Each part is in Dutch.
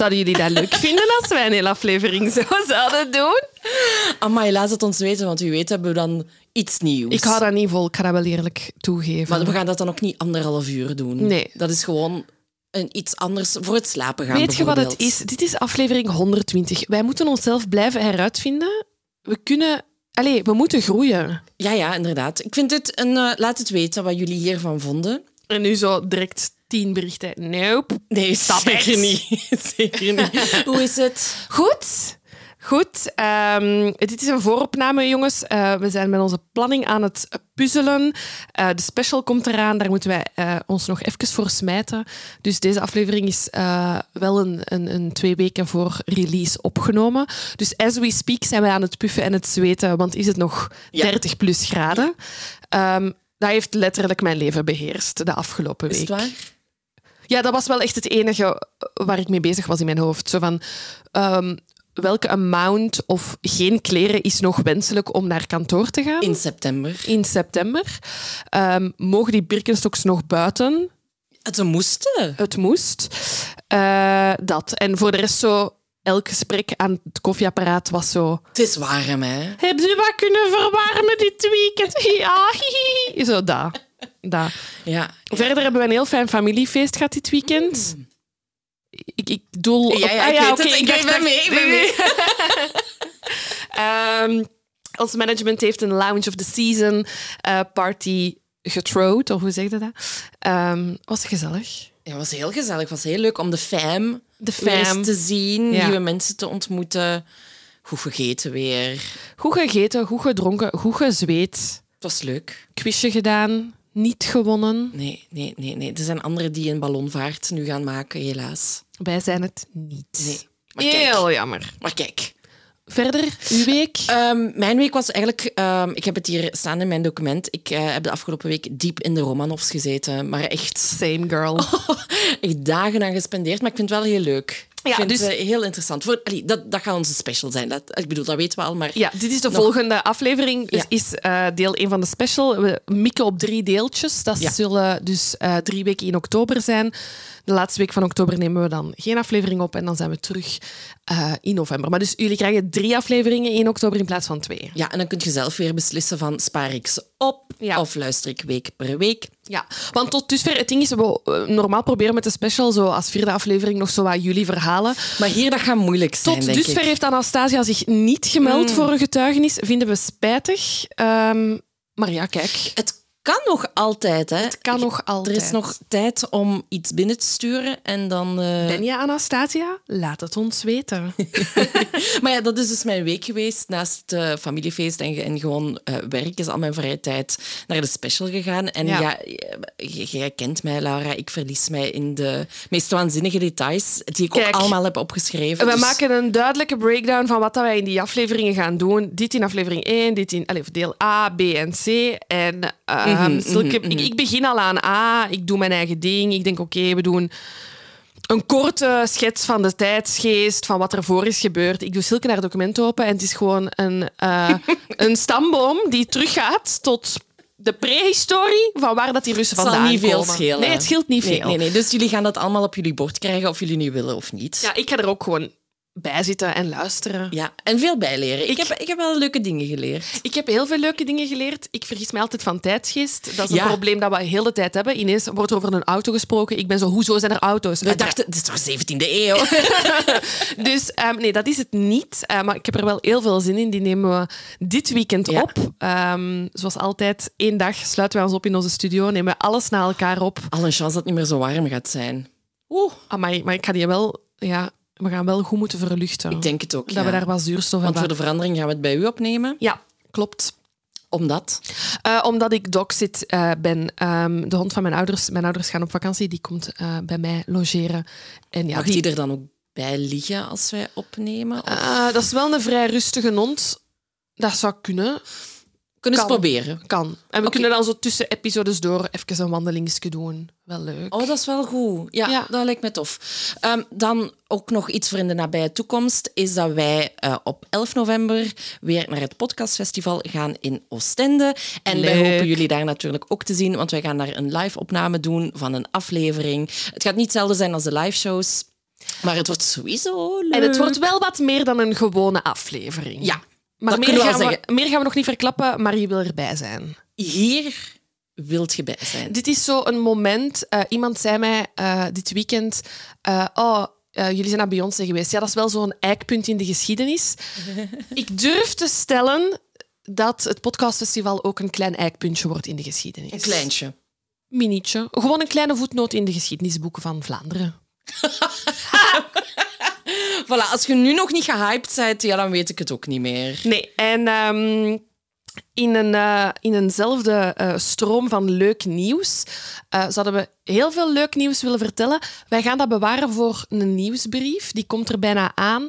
Zouden jullie dat leuk vinden als wij een hele aflevering zo zouden doen? Amai, laat het ons weten, want wie weet hebben we dan iets nieuws. Ik hou dat niet vol, ik ga dat wel eerlijk toegeven. Maar we gaan dat dan ook niet anderhalf uur doen. Nee. Dat is gewoon een, iets anders voor het slapen gaan. Weet je wat het is? Dit is aflevering 120. Wij moeten onszelf blijven heruitvinden. We kunnen... Allee, we moeten groeien. Ja, ja, inderdaad. Ik vind dit een... eh, laat het weten wat jullie hiervan vonden. En nu zo direct tien berichten. Nope. Nee, Stop zeker it. niet. zeker niet. Hoe is het? Goed. Goed. Ehm, dit is een vooropname, jongens. Eh, we zijn met onze planning aan het puzzelen. Eh, de special komt eraan. Daar moeten wij eh, ons nog even voor smijten. Dus deze aflevering is eh, wel een, een, een twee weken voor release opgenomen. Dus as we speak zijn wij aan het puffen en het zweten. Want is het nog Ja. 30 plus graden? Ehm, dat heeft letterlijk mijn leven beheerst de afgelopen week. Is het waar? Ja, dat was wel echt het enige waar ik mee bezig was in mijn hoofd. Zo van, ehm, welke amount of geen kleren is nog wenselijk om naar kantoor te gaan? In september. In september. Ehm, mogen die Birkenstocks nog buiten? Ze moesten. Het moest. Eh, dat. En voor de rest zo, elk gesprek aan het koffieapparaat was zo... Het is warm, hè? Hebben ze wat kunnen verwarmen dit weekend? Ja, hihihi. Zo, dat. Dat. Ja. Verder hebben we een heel fijn familiefeest gehad dit weekend. Ik, ik doel... Ja, ja, ah, ik weet oké, het. Ik dacht ben dat- mee, ik ben mee. Ehm, ons management heeft een Lounge of the Season eh, party getrouwd, of hoe zeg je dat? Ehm, was gezellig. Ja, het was heel gezellig. Het was heel leuk om de fam, De fam. te zien. Ja. Nieuwe mensen te ontmoeten. Goed gegeten weer. Goed gegeten, goed gedronken, goed gezweet. Het was leuk. Quizje gedaan, niet gewonnen. Nee, nee, nee, nee. Er zijn anderen die een ballonvaart nu gaan maken, helaas. Wij zijn het niet. Nee. Maar kijk, Heel jammer. maar kijk. Verder, uw week? Ehm, mijn week was eigenlijk... ehm, ik heb het hier staan in mijn document. Ik eh, heb de afgelopen week diep in de Romanovs gezeten. Maar echt, Same girl. echt dagen aan gespendeerd. Maar ik vind het wel heel leuk. Ja, vind dus- het heel interessant. Voor, allee, dat, dat gaat onze special zijn. Dat, ik bedoel, dat weten we al. Maar Ja, dit is de Nog- volgende aflevering. Dus Ja. is eh, deel 1 van de special. We mikken op drie deeltjes. Dat Ja. zullen dus eh, drie weken in oktober zijn. De laatste week van oktober nemen we dan geen aflevering op. En dan zijn we terug eh, in november. Maar dus jullie krijgen drie afleveringen in oktober in plaats van twee. Ja, en dan kun je zelf weer beslissen van spaar ik ze op Ja. of luister ik week per week. Ja, want tot dusver, het ding is, we normaal proberen met de special zo als vierde aflevering nog zo wat jullie verhalen. Maar hier, dat gaat moeilijk zijn, Tot denk dusver ik. Mm. heeft Anastasia zich niet gemeld voor een getuigenis. Vinden we spijtig. Ehm, maar ja, kijk, Het kan nog altijd, hè. het kan nog altijd. Er is nog tijd om iets binnen te sturen en dan... eh, Ben je Anastasia? Laat het ons weten. Maar ja, dat is dus mijn week geweest. Naast het eh, familiefeest en, en gewoon eh, werk is al mijn vrije tijd naar de special gegaan. En Ja. jij kent mij, Laura. Ik verlies mij in de meest waanzinnige details die ik Kijk, ook allemaal heb opgeschreven. We Dus- maken een duidelijke breakdown van wat dat wij in die afleveringen gaan doen. Dit in aflevering 1, dit in allez, deel A, B en C. En zulke, Ik, ik begin al aan A, ik doe mijn eigen ding. Ik denk, oké, we doen een korte schets van de tijdsgeest, van wat er voor is gebeurd. Ik doe zulke naar document open en het is gewoon een, eh, een stamboom die teruggaat tot de prehistorie van waar dat die Russen Het zal vandaan niet veel komen. schelen. Nee, het scheelt niet Nee, veel. Nee, nee, dus jullie gaan dat allemaal op jullie bord krijgen of jullie nu willen of niet. Ja, ik ga er ook gewoon bij zitten en luisteren. Ja, en veel bijleren. Ik, Ik- heb, ik heb wel leuke dingen geleerd. Ik heb heel veel leuke dingen geleerd. Ik vergis mij altijd van tijdsgeest. Dat is Ja. een probleem dat we heel de tijd hebben. Ineens wordt er over een auto gesproken. Ik ben zo, hoezo zijn er auto's? We dachten, dit is toch 17e eeuw? Dus ehm, nee, dat is het niet. Eh, maar ik heb er wel heel veel zin in. Die nemen we dit weekend Ja. op. Ehm, zoals altijd, één dag sluiten wij ons op in onze studio. Nemen we alles na elkaar op. Al een chance dat het niet meer zo warm gaat zijn. Oeh, amai, maar ik ga die wel... Ja, we gaan wel goed moeten verluchten. Ik denk het ook, Dat ja. we daar wat zuurstof Want voor hebben. de verandering gaan we het bij u opnemen. Ja, klopt. Omdat? Eh, omdat ik dogsit eh ben. Ehm, de hond van mijn ouders. Mijn ouders gaan op vakantie. Die komt eh, bij mij logeren. En ja, Mag die, die er dan ook bij liggen als wij opnemen? Of... Dat is wel een vrij rustige hond. Dat zou kunnen. Kunnen ze proberen. Kan. En we kunnen dan zo tussen episodes door even een wandelingsje doen. Wel leuk. Oh, dat is wel goed. Ja, Ja. dat lijkt me tof. Ehm, dan ook nog iets voor in de nabije toekomst, is dat wij eh, op 11 november weer naar het podcastfestival gaan in Oostende. En wij Leuk. hopen jullie daar natuurlijk ook te zien, want wij gaan daar een live-opname doen van een aflevering. Het gaat niet hetzelfde zijn als de live-shows. Maar het wordt sowieso leuk. En het wordt wel wat meer dan een gewone aflevering. Ja, maar meer gaan we, meer gaan we nog niet verklappen, maar je wil erbij zijn. Hier wilt je bij zijn. Dit is zo een moment. eh, iemand zei mij eh, dit weekend: eh, Oh, jullie zijn naar Beyoncé geweest. Ja, dat is wel zo'n eikpunt in de geschiedenis. Ik durf te stellen dat het podcastfestival ook een klein eikpuntje wordt in de geschiedenis. Een kleintje. Minietje. Gewoon een kleine voetnoot in de geschiedenisboeken van Vlaanderen. Voilà, als je nu nog niet gehyped bent, ja, dan weet ik het ook niet meer. Nee, en ehm, in, een, eh, in eenzelfde eh, stroom van leuk nieuws eh, zouden we heel veel leuk nieuws willen vertellen. Wij gaan dat bewaren voor een nieuwsbrief. Die komt er bijna aan.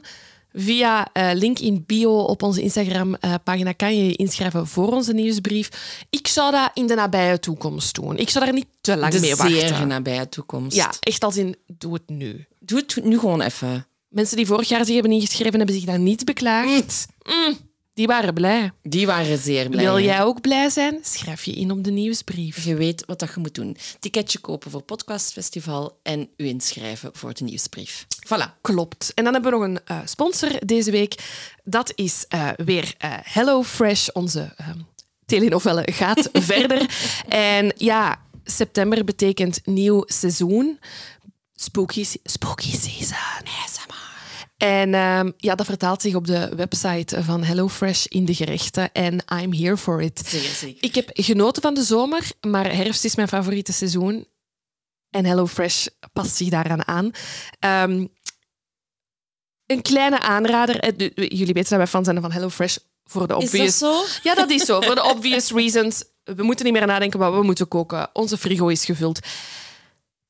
Via link in bio op onze Instagram-pagina kan je je inschrijven voor onze nieuwsbrief. Ik zou dat in de nabije toekomst doen. Ik zou daar niet te lang De mee zeer wachten. nabije toekomst. Ja, echt als in, doe het nu. Doe het nu gewoon even. Mensen die vorig jaar zich hebben ingeschreven, hebben zich daar niet beklaagd. Mm, die waren blij. Die waren zeer blij. Wil jij ook blij zijn? Schrijf je in op de nieuwsbrief. Je weet wat dat je moet doen. Ticketje kopen voor Podcastfestival en u inschrijven voor de nieuwsbrief. Voilà. Klopt. En dan hebben we nog een eh, sponsor deze week. Dat is eh, weer eh HelloFresh. Onze eh, telenovelle gaat verder. En ja, september betekent nieuw seizoen. Spooky, spooky season. En ehm, ja, dat vertaalt zich op de website van HelloFresh in de gerechten. En I'm here for it. Zeker. Ik heb genoten van de zomer, maar herfst is mijn favoriete seizoen. En HelloFresh past zich daaraan aan. Ehm, een kleine aanrader. eh, Jullie weten dat wij fan zijn van HelloFresh voor de Is obvious... dat zo? Ja, dat is zo. Voor de obvious reasons. We moeten niet meer nadenken wat we moeten koken. Onze frigo is gevuld.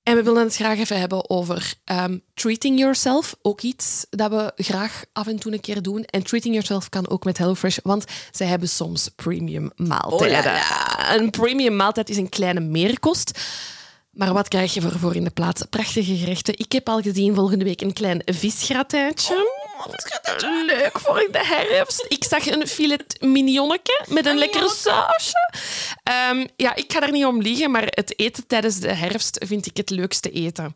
En we willen het graag even hebben over ehm, treating yourself. Ook iets dat we graag af en toe een keer doen. En treating yourself kan ook met HelloFresh, want zij hebben soms premium maaltijden. Oh Een premium maaltijd is een kleine meerkost. Maar wat krijg je ervoor in de plaats? Prachtige gerechten. Ik heb al gezien volgende week een klein visgratijntje. Leuk voor in de herfst. Ik zag een filet mignonneke met een lekkere sausje. Ehm, ja, ik ga daar niet om liegen, maar het eten tijdens de herfst vind ik het leukste eten.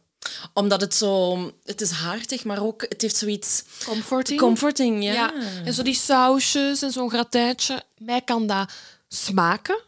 Omdat het zo... Het is hartig, maar ook... Het heeft zoiets... Comforting. Comforting, ja. ja. En zo die sausjes en zo'n gratijntje. Mij kan dat smaken.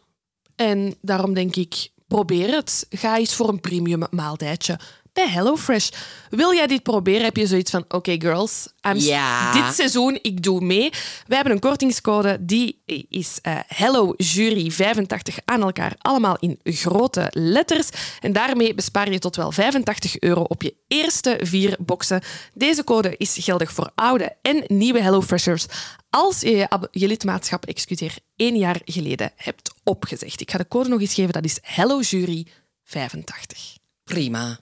En daarom denk ik, probeer het. Ga eens voor een premium maaltijdje bij HelloFresh. Wil jij dit proberen, heb je zoiets van, oké girls, Ja. dit seizoen, ik doe mee. Wij hebben een kortingscode, die is eh HelloJury85 aan elkaar, allemaal in grote letters. En daarmee bespaar je tot wel 85 euro op je eerste vier boxen. Deze code is geldig voor oude en nieuwe HelloFreshers als je je lidmaatschap excuseer, één jaar geleden hebt opgezegd. Ik ga de code nog eens geven, dat is HelloJury85. Prima.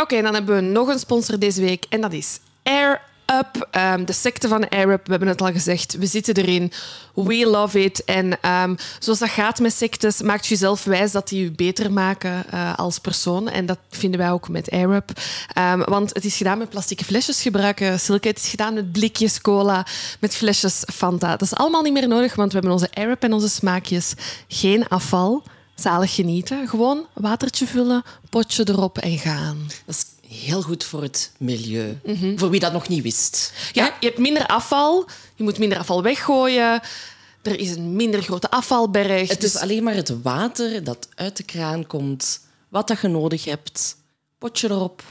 Oké, dan hebben we nog een sponsor deze week en dat is Air Up, ehm, de secte van Up. We hebben het al gezegd, we zitten erin. We love it. En ehm, zoals dat gaat met sectes, maakt jezelf wijs dat die je beter maken eh, als persoon. En dat vinden wij ook met Air Up. Ehm, want het is gedaan met plastieke flesjes gebruiken. Silke, het is gedaan met blikjes cola, met flesjes Fanta. Dat is allemaal niet meer nodig, want we hebben onze Up en onze smaakjes. Geen afval. Zalig genieten. Gewoon watertje vullen, potje erop en gaan. Dat is heel goed voor het milieu. Voor wie dat nog niet wist. Ja, je hebt minder afval. Je moet minder afval weggooien. Er is een minder grote afvalberg. Het Dus is alleen maar het water dat uit de kraan komt, wat dat je nodig hebt. Potje erop.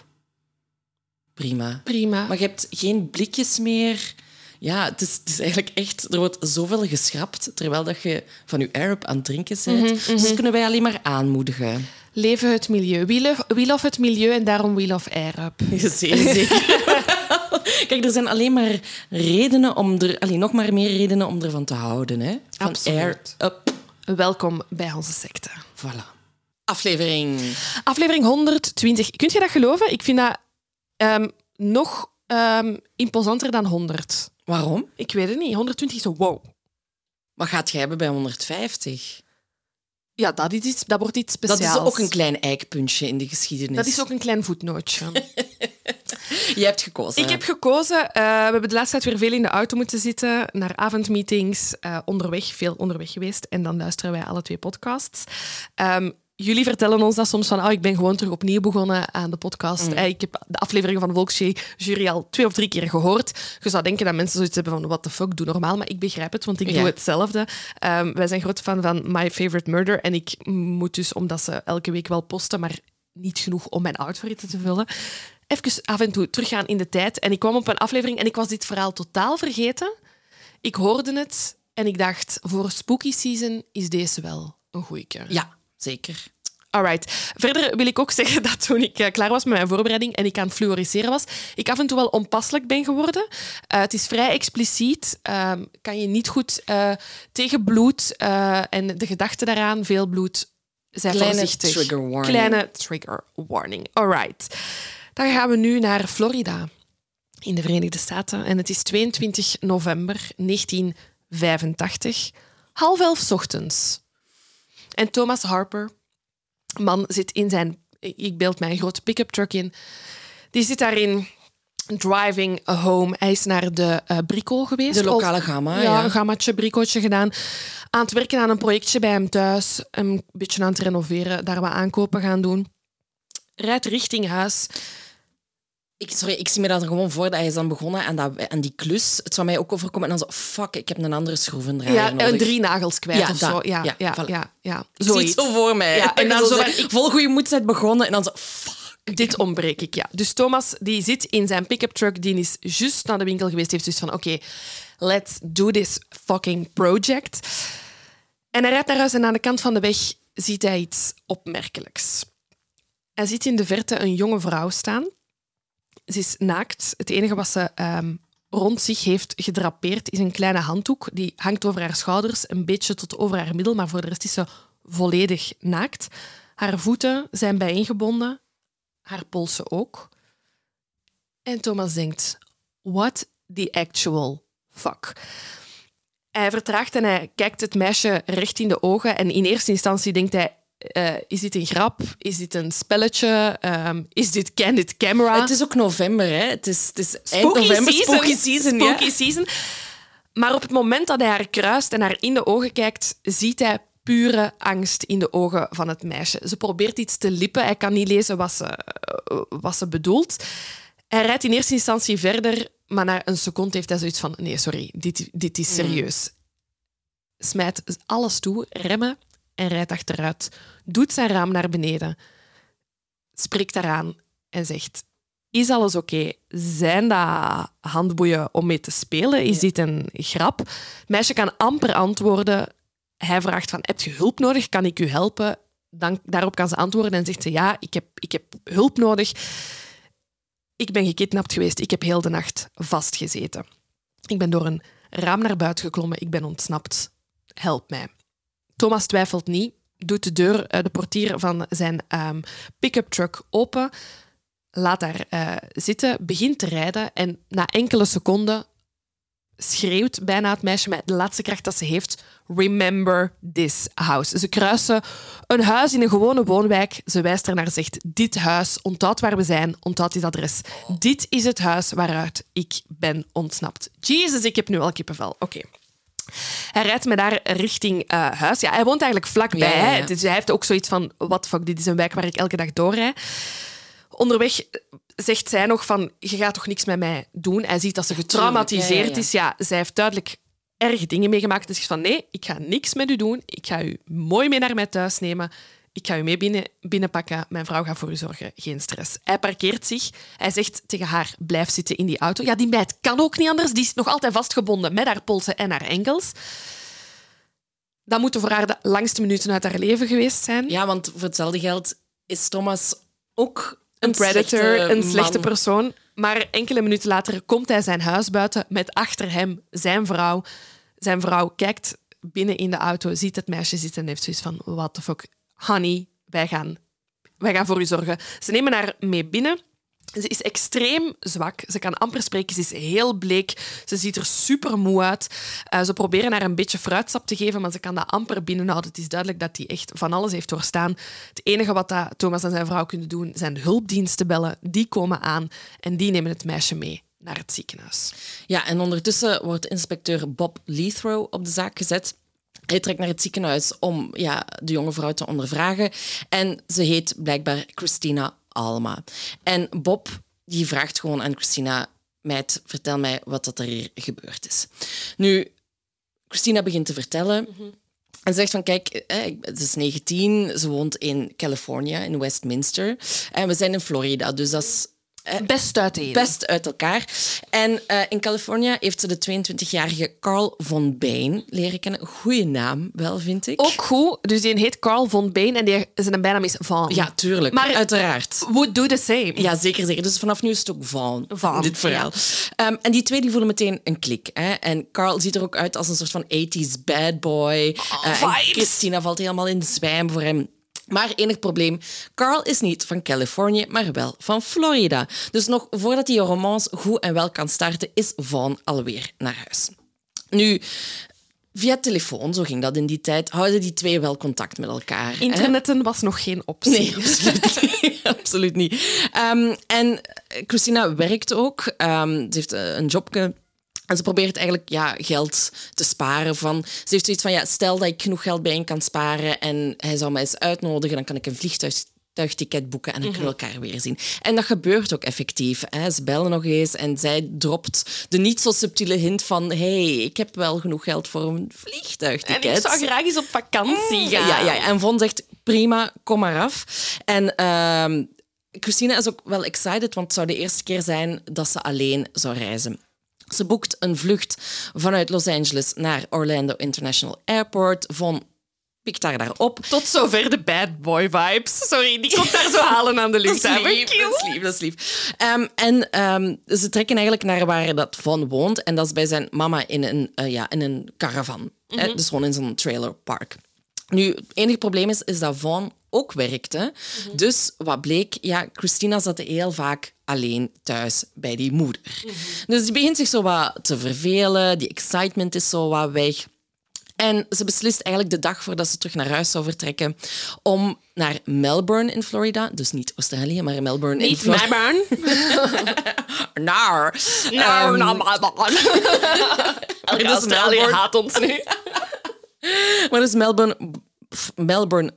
Prima. prima. Maar je hebt geen blikjes meer. Ja, het is, het is eigenlijk echt... Er wordt zoveel geschrapt, terwijl dat je van je Arab aan het drinken bent. Dus dat kunnen wij alleen maar aanmoedigen. Leven het milieu. We love, we love het milieu en daarom we love. Zeer zeker. Kijk, er zijn alleen maar redenen om er... Allee, nog maar meer redenen om ervan te houden. Hè? Van Absoluut. Welkom bij onze secte. Voilà. Aflevering. Aflevering 120. Kunt je dat geloven? Ik vind dat ehm, nog ehm, imposanter dan 100. Waarom? Ik weet het niet. 120 is zo wow. Wat gaat jij hebben bij 150? Ja, dat, is iets, dat wordt iets Dat speciaals. is ook een klein eikpuntje in de geschiedenis. Dat is ook een klein voetnootje. Je hebt gekozen. Ik heb gekozen. eh, we hebben de laatste tijd weer veel in de auto moeten zitten, naar avondmeetings, eh, onderweg, veel onderweg geweest. En dan luisteren wij alle twee podcasts. Ehm, jullie vertellen ons dat soms van, oh, ik ben gewoon terug opnieuw begonnen aan de podcast. Eh, Ik heb de afleveringen van de Volksjury al twee of drie keer gehoord. Je zou denken dat mensen zoiets hebben van, what the fuck, doe normaal. Maar ik begrijp het, want ik Ja. doe hetzelfde. Ehm, wij zijn grote fan van My Favorite Murder. En ik moet dus, omdat ze elke week wel posten, maar niet genoeg om mijn outfit te vullen, even af en toe teruggaan in de tijd. En ik kwam op een aflevering en ik was dit verhaal totaal vergeten. Ik hoorde het en ik dacht, voor spooky season is deze wel een goeie. Ja, zeker. Alright. Verder wil ik ook zeggen dat toen ik eh, klaar was met mijn voorbereiding en ik aan het fluoriseren was, ik af en toe wel onpasselijk ben geworden. Eh, het is vrij expliciet. Ehm, kan je niet goed eh, tegen bloed en de gedachte daaraan, veel bloed, zijn Kleine voorzichtig. trigger warning. Kleine trigger warning. Alright. Dan gaan we nu naar Florida in de Verenigde Staten. En het is 22 november 1985, half elf 's ochtends. En Thomas Harper, man, zit in zijn... Ik beeld mij een grote pick-up truck in. Die zit daarin driving home. Hij is naar de eh Brico geweest. De lokale gamma, Ja, ja. een gammaatje, Bricootje gedaan. Aan het werken aan een projectje bij hem thuis. Een beetje aan het renoveren. Daar wat aankopen gaan doen. Rijdt richting huis. Ik, sorry, ik zie me dat er gewoon voor dat hij is dan begonnen en, dat, en die klus, het zou mij ook overkomen en dan zo, fuck, ik heb een andere schroevendraaier Ja, nodig. en drie nagels kwijt Ja, of dat. zo. Ja, Ja, ja, ja, voilà. ja, ja. Zoiets. zo voor mij. Ja, en en dan zo ik- vol goede moed zijn begonnen en dan zo, fuck. Dit ontbreek ik, ja. Dus Thomas die zit in zijn pick-up truck, die is juist naar de winkel geweest, heeft dus van oké, let's do this fucking project. En hij rijdt naar huis en aan de kant van de weg ziet hij iets opmerkelijks. Hij ziet in de verte een jonge vrouw staan. Ze is naakt. Het enige wat ze ehm, rond zich heeft gedrapeerd is een kleine handdoek. Die hangt over haar schouders, een beetje tot over haar middel, maar voor de rest is ze volledig naakt. Haar voeten zijn bijeengebonden, haar polsen ook. En Thomas denkt, what the actual fuck? Hij vertraagt en hij kijkt het meisje recht in de ogen. En in eerste instantie denkt hij, eh, is dit een grap? Is dit een spelletje? Ehm, is dit candid camera? Het is ook november, hè. Het is, het is eind Spooky november, season. spooky season. ja. Spooky season. Maar op het moment dat hij haar kruist en haar in de ogen kijkt, ziet hij pure angst in de ogen van het meisje. Ze probeert iets te lippen. Hij kan niet lezen wat ze, eh, wat ze bedoelt. Hij rijdt in eerste instantie verder, maar na een seconde heeft hij zoiets van... Nee, sorry, dit, dit is serieus. Smijt alles toe, remmen en rijdt achteruit. Doet zijn raam naar beneden. Spreekt daaraan en zegt... Is alles oké? Zijn dat handboeien om mee te spelen? Is dit een grap? Het meisje kan amper antwoorden. Hij vraagt van, heb je hulp nodig? Kan ik u helpen? Dan, daarop kan ze antwoorden en zegt ze, ja, ik heb, ik heb hulp nodig. Ik ben gekidnapt geweest. Ik heb heel de nacht vastgezeten. Ik ben door een raam naar buiten geklommen. Ik ben ontsnapt. Help mij. Thomas twijfelt niet, doet de deur, eh, de portier van zijn ehm, pick-up truck open, laat daar eh, zitten, begint te rijden en na enkele seconden schreeuwt bijna het meisje met de laatste kracht dat ze heeft: Remember this house. Ze kruisen een huis in een gewone woonwijk. Ze wijst er naar, zegt: Dit huis, onthoud waar we zijn, onthoud dit adres. Dit is het huis waaruit ik ben ontsnapt. Jezus, ik heb nu al kippenvel. Oké. Hij rijdt me daar richting eh, huis. Ja, hij woont eigenlijk vlakbij. Ja, ja, ja. hè. Dus hij heeft ook zoiets van: the fuck, dit is een wijk waar ik elke dag doorrijd. Onderweg zegt zij nog van, je gaat toch niks met mij doen? Hij ziet dat ze getraumatiseerd is. Ja, zij heeft duidelijk erge dingen meegemaakt. Dus zegt van, nee, ik ga niks met u doen. Ik ga u mooi mee naar mij thuis nemen. Ik ga u mee binnen, binnenpakken. Mijn vrouw gaat voor u zorgen. Geen stress. Hij parkeert zich. Hij zegt tegen haar, blijf zitten in die auto. Ja, die meid kan ook niet anders. Die is nog altijd vastgebonden met haar polsen en haar enkels. Dat moeten voor haar de langste minuten uit haar leven geweest zijn. Ja, want voor hetzelfde geld is Thomas ook een predator, slechte een slechte persoon. Maar enkele minuten later komt hij zijn huis buiten met achter hem zijn vrouw. Zijn vrouw kijkt binnen in de auto, ziet het meisje zitten en heeft zoiets van: What the fuck, honey, wij gaan, wij gaan voor u zorgen. Ze nemen haar mee binnen. Ze is extreem zwak. Ze kan amper spreken. Ze is heel bleek. Ze ziet er super moe uit. Eh, ze proberen haar een beetje fruitsap te geven, maar ze kan dat amper binnenhouden. Het is duidelijk dat hij echt van alles heeft doorstaan. Het enige wat dat Thomas en zijn vrouw kunnen doen, zijn hulpdiensten bellen. Die komen aan en die nemen het meisje mee naar het ziekenhuis. Ja, en ondertussen wordt inspecteur Bob Lethrow op de zaak gezet. Hij trekt naar het ziekenhuis om ja, de jonge vrouw te ondervragen. En ze heet blijkbaar Christina Alma. En Bob die vraagt gewoon aan Christina... Meid, vertel mij wat dat er hier gebeurd is. Nu, Christina begint te vertellen... En zegt van, kijk, ze is 19, ze woont in Californië, in Westminster. En we zijn in Florida, dus dat is Best uiteen. best uit elkaar. En uh, in Californië heeft ze de 22-jarige Carl von Bain leren kennen. Goeie naam, wel, vind ik. Ook goed. Dus die heet Carl von Bain en die, zijn bijnaam is Van. Ja, tuurlijk. Maar- uiteraard. Would do the same. Ja, zeker, zeker. Dus vanaf nu is het ook Van, Van, dit verhaal. Ehm, en die twee die voelen meteen een klik. Hè? En Carl ziet er ook uit als een soort van 80s bad boy. Eh, en. Christina valt helemaal in zwijm voor hem. Maar enig probleem, Carl is niet van Californië, maar wel van Florida. Dus nog voordat die romance goed en wel kan starten, is Vaughn alweer naar huis. Nu, via telefoon, zo ging dat in die tijd, houden die twee wel contact met elkaar. hè? Internetten was nog geen optie. Nee, absoluut niet. absoluut niet. Ehm, en Christina werkt ook. Ehm, ze heeft eh, een jobje. En ze probeert eigenlijk ja, geld te sparen. Van, ze heeft zoiets van, ja, stel dat ik genoeg geld bijeen kan sparen en hij zou mij eens uitnodigen, dan kan ik een vliegtuigticket boeken en dan kunnen we elkaar weer zien. En dat gebeurt ook effectief. Hè. Ze bellen nog eens en zij dropt de niet zo subtiele hint van hey, ik heb wel genoeg geld voor een En vliegtuigticket. ik zou graag eens op vakantie gaan. Ja, ja, ja. En Von zegt, prima, kom maar af. En ehm, Christina is ook wel excited, want het zou de eerste keer zijn dat ze alleen zou reizen. Ze boekt een vlucht vanuit Los Angeles naar Orlando International Airport. Von pikt haar daar op. Tot zover de bad boy vibes. Sorry, die komt daar zo halen aan de Dat is luchthaven. lief, dat is lief, dat is lief. Ehm, en ehm, ze trekken eigenlijk naar waar dat Von woont. En dat is bij zijn mama in een, eh, ja, in een caravan. hè, dus gewoon in zo'n trailerpark. Nu, het enige probleem is, is dat Von ook werkte. Dus wat bleek, ja, Christina zat heel vaak alleen thuis bij die moeder. Dus die begint zich zo wat te vervelen. Die excitement is zo wat weg. En ze beslist eigenlijk de dag voordat ze terug naar huis zou vertrekken om naar Melbourne in Florida, dus niet Australië, maar Melbourne in Niet Florida. mijn Naar. Nou, dus Australië Melbourne. haat ons nu. Maar dus Melbourne, Melbourne,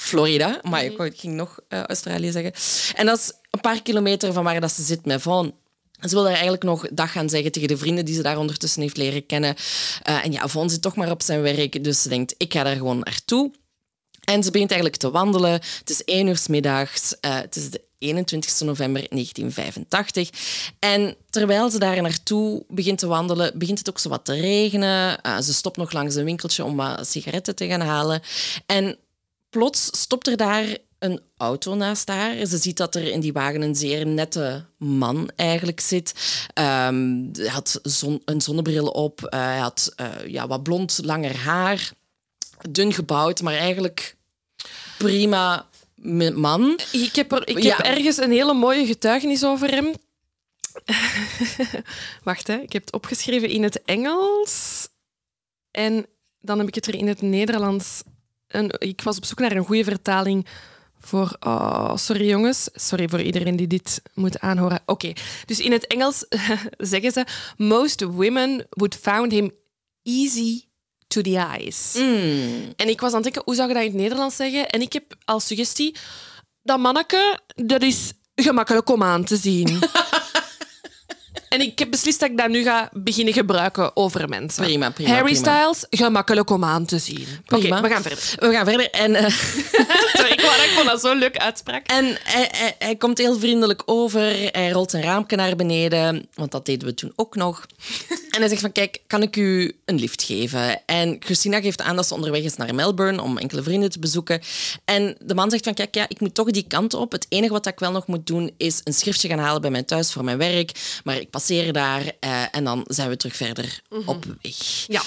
Florida. Maar ik ging nog eh, Australië zeggen. En dat is een paar kilometer van waar dat ze zit met Von. Ze wil daar eigenlijk nog dag gaan zeggen tegen de vrienden die ze daar ondertussen heeft leren kennen. Eh, en ja, Von zit toch maar op zijn werk, dus ze denkt, ik ga daar gewoon naartoe. En ze begint eigenlijk te wandelen. Het is één uur 's middags. Eh, het is de 21 november 1985. En terwijl ze daar naartoe begint te wandelen, begint het ook zo wat te regenen. Ze stopt nog langs een winkeltje om wat sigaretten te gaan halen. En plots stopt er daar een auto naast haar. Ze ziet dat er in die wagen een zeer nette man eigenlijk zit. Ehm, hij had zon- een zonnebril op. Eh, hij had eh, ja, wat blond, langer haar. Dun gebouwd, maar eigenlijk prima man. Ik heb, er, ik Ja. heb ergens een hele mooie getuigenis over hem. Wacht, hè. ik heb het opgeschreven in het Engels. En dan heb ik het er in het Nederlands. Ik was op zoek naar een goede vertaling voor. Oh, sorry jongens. Sorry voor iedereen die dit moet aanhoren. Oké, dus in het Engels zeggen ze: Most women would found him easy to the eyes. En ik was aan het denken, hoe zou je dat in het Nederlands zeggen? En ik heb als suggestie, dat manneke, dat is gemakkelijk om aan te zien. en ik heb beslist dat ik dat nu ga beginnen gebruiken over mensen. Prima, prima, Harry prima. Styles, gemakkelijk om aan te zien. Oké, we gaan verder. We gaan verder. En, eh, Sorry, ik, wou dat- ik vond dat zo'n leuk uitspraak. en hij, hij, hij komt heel vriendelijk over. Hij rolt zijn raampje naar beneden, want dat deden we toen ook nog. En hij zegt van, kijk, kan ik u een lift geven? En Christina geeft aan dat ze onderweg is naar Melbourne om enkele vrienden te bezoeken. En de man zegt van, kijk, ja, ik moet toch die kant op. Het enige wat ik wel nog moet doen, is een schriftje gaan halen bij mijn thuis voor mijn werk. Maar ik daar eh, en dan zijn we terug verder op weg. Ja.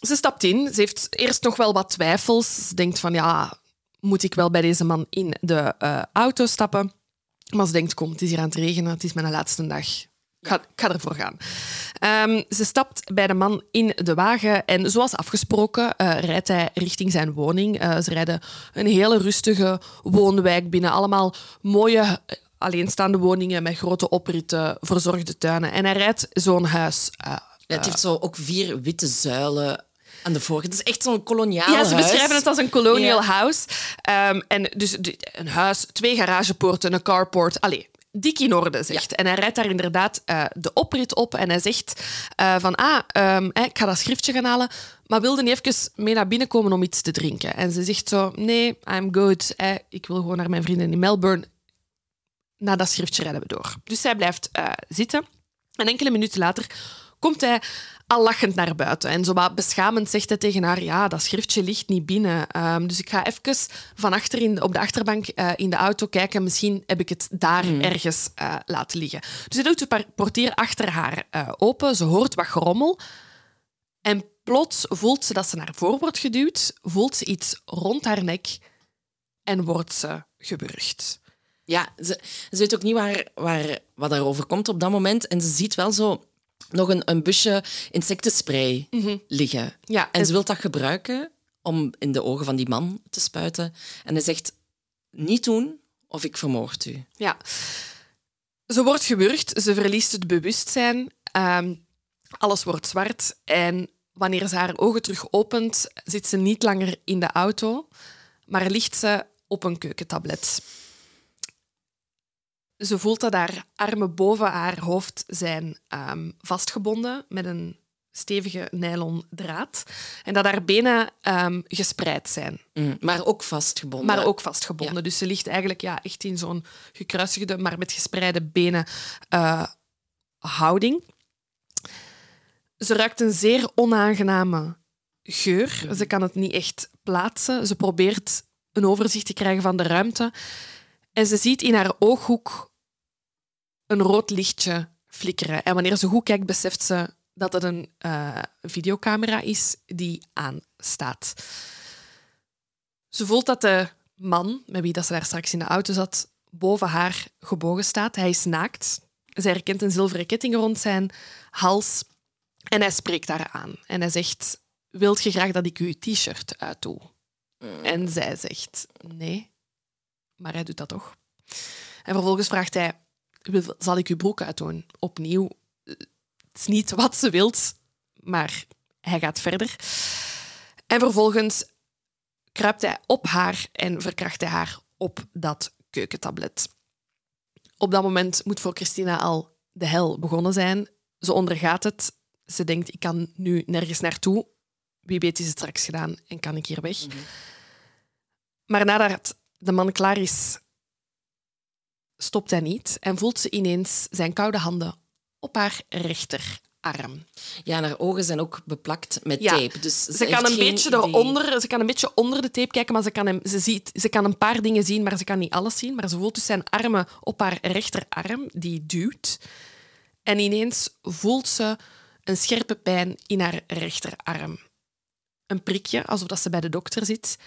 Ze stapt in. Ze heeft eerst nog wel wat twijfels. Ze denkt van, ja, moet ik wel bij deze man in de eh, auto stappen? Maar ze denkt, kom, het is hier aan het regenen. Het is mijn laatste dag. Ik ga, ik ga ervoor gaan. Ehm, ze stapt bij de man in de wagen en zoals afgesproken eh, rijdt hij richting zijn woning. Ze rijden een hele rustige woonwijk binnen. Allemaal mooie alleenstaande woningen met grote opritten, verzorgde tuinen. En hij rijdt zo'n huis eh, Ja, het heeft zo ook vier witte zuilen. Aan de voorkant. Het is echt zo'n koloniaal Ja, ze huis. beschrijven het als een colonial Ja. house. Ehm, en dus een huis, twee garagepoorten, een carport. Allee, dik in orde, zegt. En hij rijdt daar inderdaad eh, de oprit op en hij zegt eh, van, ah, ehm, ik ga dat schriftje gaan halen, maar wilde niet even mee naar binnen komen om iets te drinken. En ze zegt zo, nee, I'm good. hè, ik wil gewoon naar mijn vrienden in Melbourne. Na dat schriftje rijden we door. Dus zij blijft eh, zitten. En enkele minuten later komt hij al lachend naar buiten. En zo wat beschamend zegt hij tegen haar: Ja, dat schriftje ligt niet binnen. Ehm, dus ik ga even van achter in, op de achterbank eh, in de auto kijken. Misschien heb ik het daar ergens eh, laten liggen. Dus hij doet de portier achter haar open. Ze hoort wat gerommel. En plots voelt ze dat ze naar voren wordt geduwd. Voelt ze iets rond haar nek. En wordt ze gewurgd. Ja, ze, ze weet ook niet waar, waar, wat daarover komt op dat moment. En ze ziet wel zo nog een, een busje insectenspray liggen. Ja, En ze wil dat gebruiken om in de ogen van die man te spuiten. En hij zegt, niet doen of ik vermoord u. Ja. Ze wordt gewurgd, ze verliest het bewustzijn, ehm, alles wordt zwart en wanneer ze haar ogen terug opent, zit ze niet langer in de auto, maar ligt ze op een keukentablet. Ze voelt dat haar armen boven haar hoofd zijn ehm, vastgebonden met een stevige nylon draad en dat haar benen ehm, gespreid zijn Mm, Maar ook vastgebonden. maar ook vastgebonden. Dus ze ligt eigenlijk ja, echt in zo'n gekruisigde, maar met gespreide benen eh, houding. Ze ruikt een zeer onaangename geur. Ze kan het niet echt plaatsen. Ze probeert een overzicht te krijgen van de ruimte. En ze ziet in haar ooghoek een rood lichtje flikkeren. En wanneer ze goed kijkt, beseft ze dat het een eh, videocamera is die aanstaat. Ze voelt dat de man, met wie dat ze daar straks in de auto zat, boven haar gebogen staat. Hij is naakt. Zij herkent een zilveren ketting rond zijn hals. En hij spreekt haar aan. En hij zegt, wilt je graag dat ik uw t-shirt uitdoe? En zij zegt, nee. Maar hij doet dat toch. En vervolgens vraagt hij, "Wil- zal ik uw broek uitdoen? Opnieuw, het is niet wat ze wilt, maar hij gaat verder. En vervolgens kruipt hij op haar en verkracht hij haar op dat keukentablet. Op dat moment moet voor Christina al de hel begonnen zijn. Ze ondergaat het. Ze denkt, ik kan nu nergens naartoe. Wie weet is het straks gedaan en kan ik hier weg. Maar nadat de man klaar is, stopt hij niet en voelt ze ineens zijn koude handen op haar rechterarm. Ja, en haar ogen zijn ook beplakt met Ja, tape. Dus ze, Ze kan, een beetje idee. eronder, ze kan een beetje onder de tape kijken, maar ze kan, hem, ze, ziet, ze kan een paar dingen zien, maar ze kan niet alles zien. Maar ze voelt dus zijn armen op haar rechterarm, die duwt. En ineens voelt ze een scherpe pijn in haar rechterarm. Een prikje, alsof dat ze bij de dokter zit.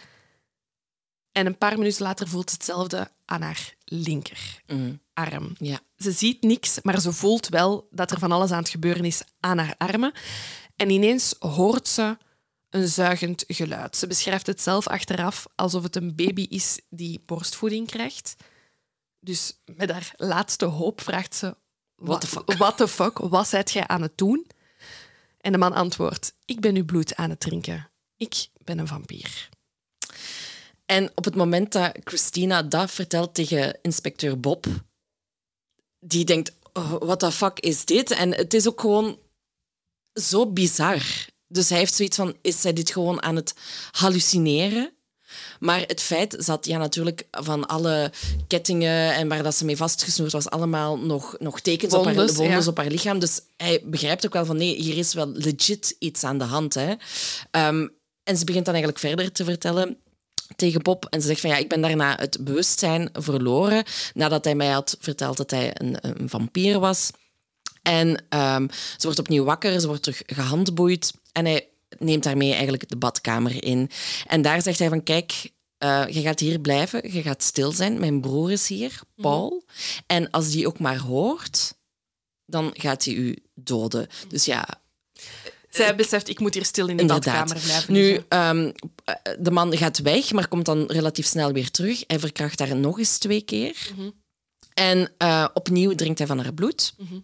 En een paar minuten later voelt ze hetzelfde aan haar linkerarm. Mhm. Ja. Ze ziet niks, maar ze voelt wel dat er van alles aan het gebeuren is aan haar armen. En ineens hoort ze een zuigend geluid. Ze beschrijft het zelf achteraf alsof het een baby is die borstvoeding krijgt. Dus met haar laatste hoop vraagt ze... What the fuck? What the fuck? Wat zijt jij aan het doen? En de man antwoordt... Ik ben uw bloed aan het drinken. Ik ben een vampier. En op het moment dat Christina dat vertelt tegen inspecteur Bob, die denkt, oh, what the fuck is dit? En het is ook gewoon zo bizar. Dus hij heeft zoiets van, is zij dit gewoon aan het hallucineren? Maar het feit zat ja, natuurlijk van alle kettingen en waar dat ze mee vastgesnoerd was, allemaal nog, nog tekens op haar, ja. op haar lichaam. Dus hij begrijpt ook wel van nee, hier is wel legit iets aan de hand. Hè. Ehm, en ze begint dan eigenlijk verder te vertellen tegen Bob. En ze zegt van ja, ik ben daarna het bewustzijn verloren. Nadat hij mij had verteld dat hij een, een vampier was. En ehm, ze wordt opnieuw wakker, ze wordt terug gehandboeid. En hij neemt daarmee eigenlijk de badkamer in. En daar zegt hij van kijk, eh, je gaat hier blijven, je gaat stil zijn. Mijn broer is hier, Paul. En als die ook maar hoort, dan gaat hij u doden. Dus ja, Zij beseft, ik moet hier stil in de badkamer blijven Nu, ehm, eh, de man gaat weg, maar komt dan relatief snel weer terug. Hij verkracht haar nog eens twee keer. Mhm. En eh, opnieuw drinkt hij van haar bloed. Mhm.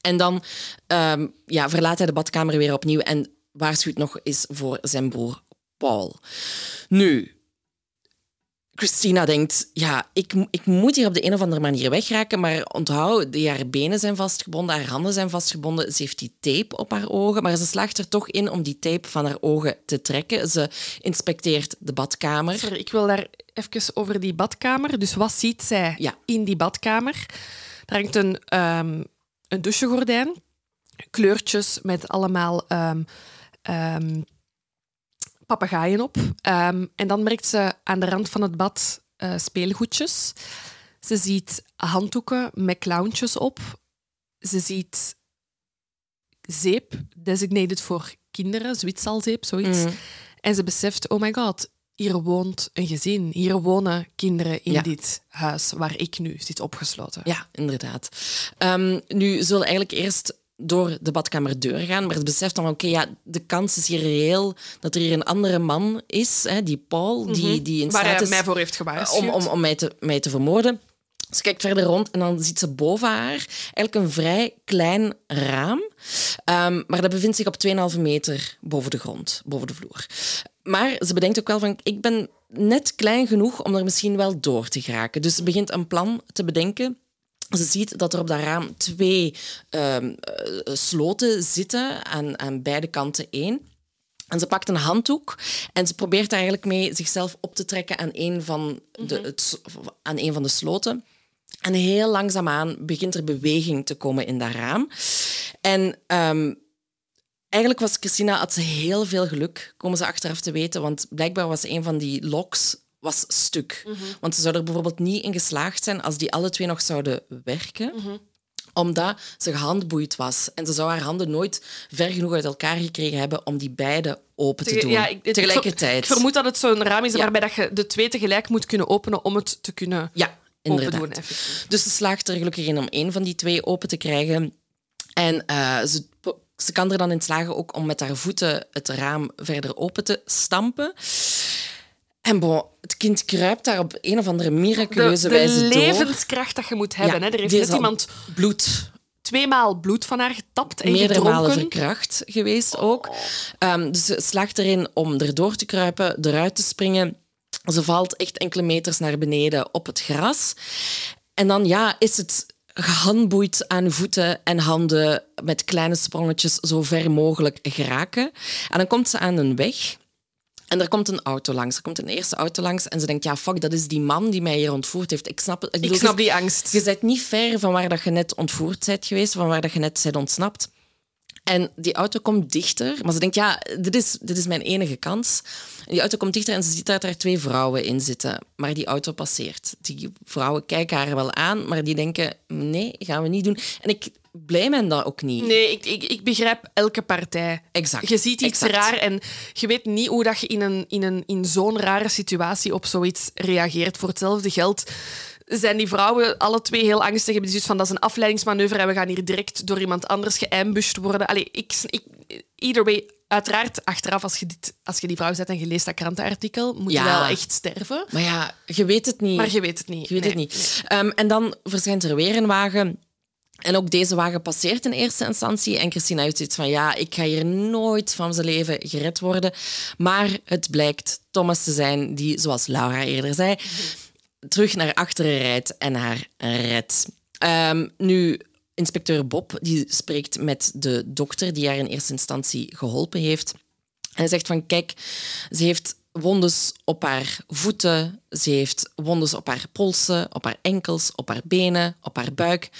En dan ehm, ja, verlaat hij de badkamer weer opnieuw en waarschuwt nog eens voor zijn broer Paul. Nu, Christina denkt, ja, ik, ik moet hier op de een of andere manier wegraken, maar onthoud, haar benen zijn vastgebonden, haar handen zijn vastgebonden, ze heeft die tape op haar ogen, maar ze slaagt er toch in om die tape van haar ogen te trekken. Ze inspecteert de badkamer. Sorry, ik wil daar even over die badkamer. Dus wat ziet zij Ja. in die badkamer? Er hangt een, ehm een douchegordijn, kleurtjes met allemaal ehm ehm, papegaaien op. Ehm, en dan merkt ze aan de rand van het bad eh, speelgoedjes. Ze ziet handdoeken met clowntjes op. Ze ziet zeep, designated voor kinderen, Zwitserzeep, zoiets. Mhm. En ze beseft, oh my god, hier woont een gezin. Hier wonen kinderen in Ja. dit huis waar ik nu zit opgesloten. Ja, inderdaad. Ehm, nu zullen we eigenlijk eerst door de badkamerdeur gaan, maar ze beseft dan, oké, ja, de kans is hier reëel dat er hier een andere man is, hè, die Paul, die, die in Mhm. Staat is mij voor heeft om, gewaarschuwd. om, om mij, te, mij te vermoorden. Ze kijkt verder rond en dan ziet ze boven haar eigenlijk een vrij klein raam. Ehm, maar dat bevindt zich op 2,5 meter boven de grond, boven de vloer. Maar ze bedenkt ook wel van, ik ben net klein genoeg om er misschien wel door te geraken. Dus ze begint een plan te bedenken. Ze ziet dat er op dat raam twee ehm, eh, sloten zitten, aan, aan beide kanten één. En ze pakt een handdoek en ze probeert eigenlijk mee zichzelf op te trekken aan een van de, het, s- aan een van de sloten. En heel langzaamaan begint er beweging te komen in dat raam. En ehm, eigenlijk was Christina, had ze heel veel geluk, komen ze achteraf te weten, want blijkbaar was een van die locks was stuk. Want ze zou er bijvoorbeeld niet in geslaagd zijn als die alle twee nog zouden werken omdat ze gehandboeid was. En ze zou haar handen nooit ver genoeg uit elkaar gekregen hebben om die beide open te doen. Ja, ik, ik- Tegelijkertijd. Ik vermoed dat het zo'n raam is Ja. waarbij dat je de twee tegelijk moet kunnen openen om het te kunnen Ja, open inderdaad. doen. Dus ze slaagt er gelukkig in om één van die twee open te krijgen. En eh, ze, ze kan er dan in slagen ook om met haar voeten het raam verder open te stampen. En bon, het kind kruipt daar op een of andere De, miraculeuze de wijze door. levenskracht dat je moet hebben. Ja, hè. Er heeft net iemand bloed tweemaal bloed van haar getapt en meerdere gedronken. malen verkracht geweest ook. Ehm, dus ze slaagt erin om erdoor te kruipen, eruit te springen. Ze valt echt enkele meters naar beneden op het gras. En dan ja, is het gehandboeid aan voeten en handen met kleine sprongetjes zo ver mogelijk geraken. En dan komt ze aan een weg. En er komt een auto langs. Er komt een eerste auto langs. En ze denkt, ja, fuck, dat is die man die mij hier ontvoerd heeft. Ik snap het. Ik bedoel, snap die angst. je bent niet ver van waar dat je net ontvoerd bent geweest, van waar dat je net bent ontsnapt. En die auto komt dichter, maar ze denkt, ja, dit is, dit is mijn enige kans. En die auto komt dichter en ze ziet dat daar twee vrouwen in zitten. Maar die auto passeert. Die vrouwen kijken haar wel aan, maar die denken, nee, gaan we niet doen. En ik blij me dat ook niet. Nee, ik, ik, ik begrijp elke partij. Exact, Je ziet iets exact. raar en je weet niet hoe dat je in, een, in, een, in zo'n rare situatie op zoiets reageert. Voor hetzelfde geld zijn die vrouwen alle twee heel angstig. Hebben zoiets van, dat is een afleidingsmanoeuvre en we gaan hier direct door iemand anders geambushed worden. Allee, ik, ik, either way, uiteraard, achteraf, als je, dit, als je die vrouw zet en je leest dat krantenartikel, moet je wel echt sterven. Maar ja, je weet het niet. Maar je weet het niet. Je weet het Nee. niet. Ehm, en dan verschijnt er weer een wagen. En ook deze wagen passeert in eerste instantie. En Christina heeft zoiets van, ja, ik ga hier nooit van zijn leven gered worden. Maar het blijkt Thomas te zijn die, zoals Laura eerder zei, terug naar achteren rijdt en haar redt. Ehm, nu, inspecteur Bob die spreekt met de dokter die haar in eerste instantie geholpen heeft. En hij zegt van, kijk, ze heeft wondes op haar voeten, ze heeft wondes op haar polsen, op haar enkels, op haar benen, op haar buik.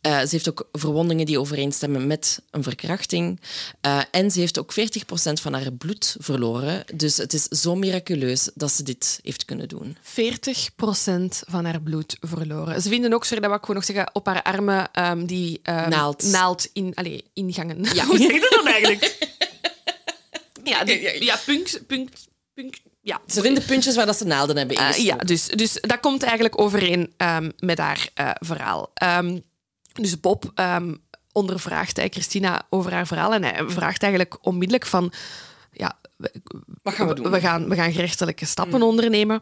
Eh, ze heeft ook verwondingen die overeenstemmen met een verkrachting. Eh, en ze heeft ook 40% van haar bloed verloren. Dus het is zo miraculeus dat ze dit heeft kunnen doen. 40% van haar bloed verloren. Ze vinden ook, sorry, dat wil ik gewoon nog zeggen, op haar armen ehm, die ehm, Naald. naald in, allez, ingangen. Ja. Hoe zeg je dat dan eigenlijk? ja, die, Ja, ja, ja. Ja, punk. Ze vinden puntjes waar dat ze naalden hebben Eh, ingestoken. ja, dus, dus dat komt eigenlijk overeen ehm, met haar eh, verhaal. Ehm, dus Bob ehm, ondervraagt hij Christina over haar verhaal en hij vraagt eigenlijk onmiddellijk van... Ja, we- Wat gaan we doen? We gaan, we gaan gerechtelijke stappen ondernemen.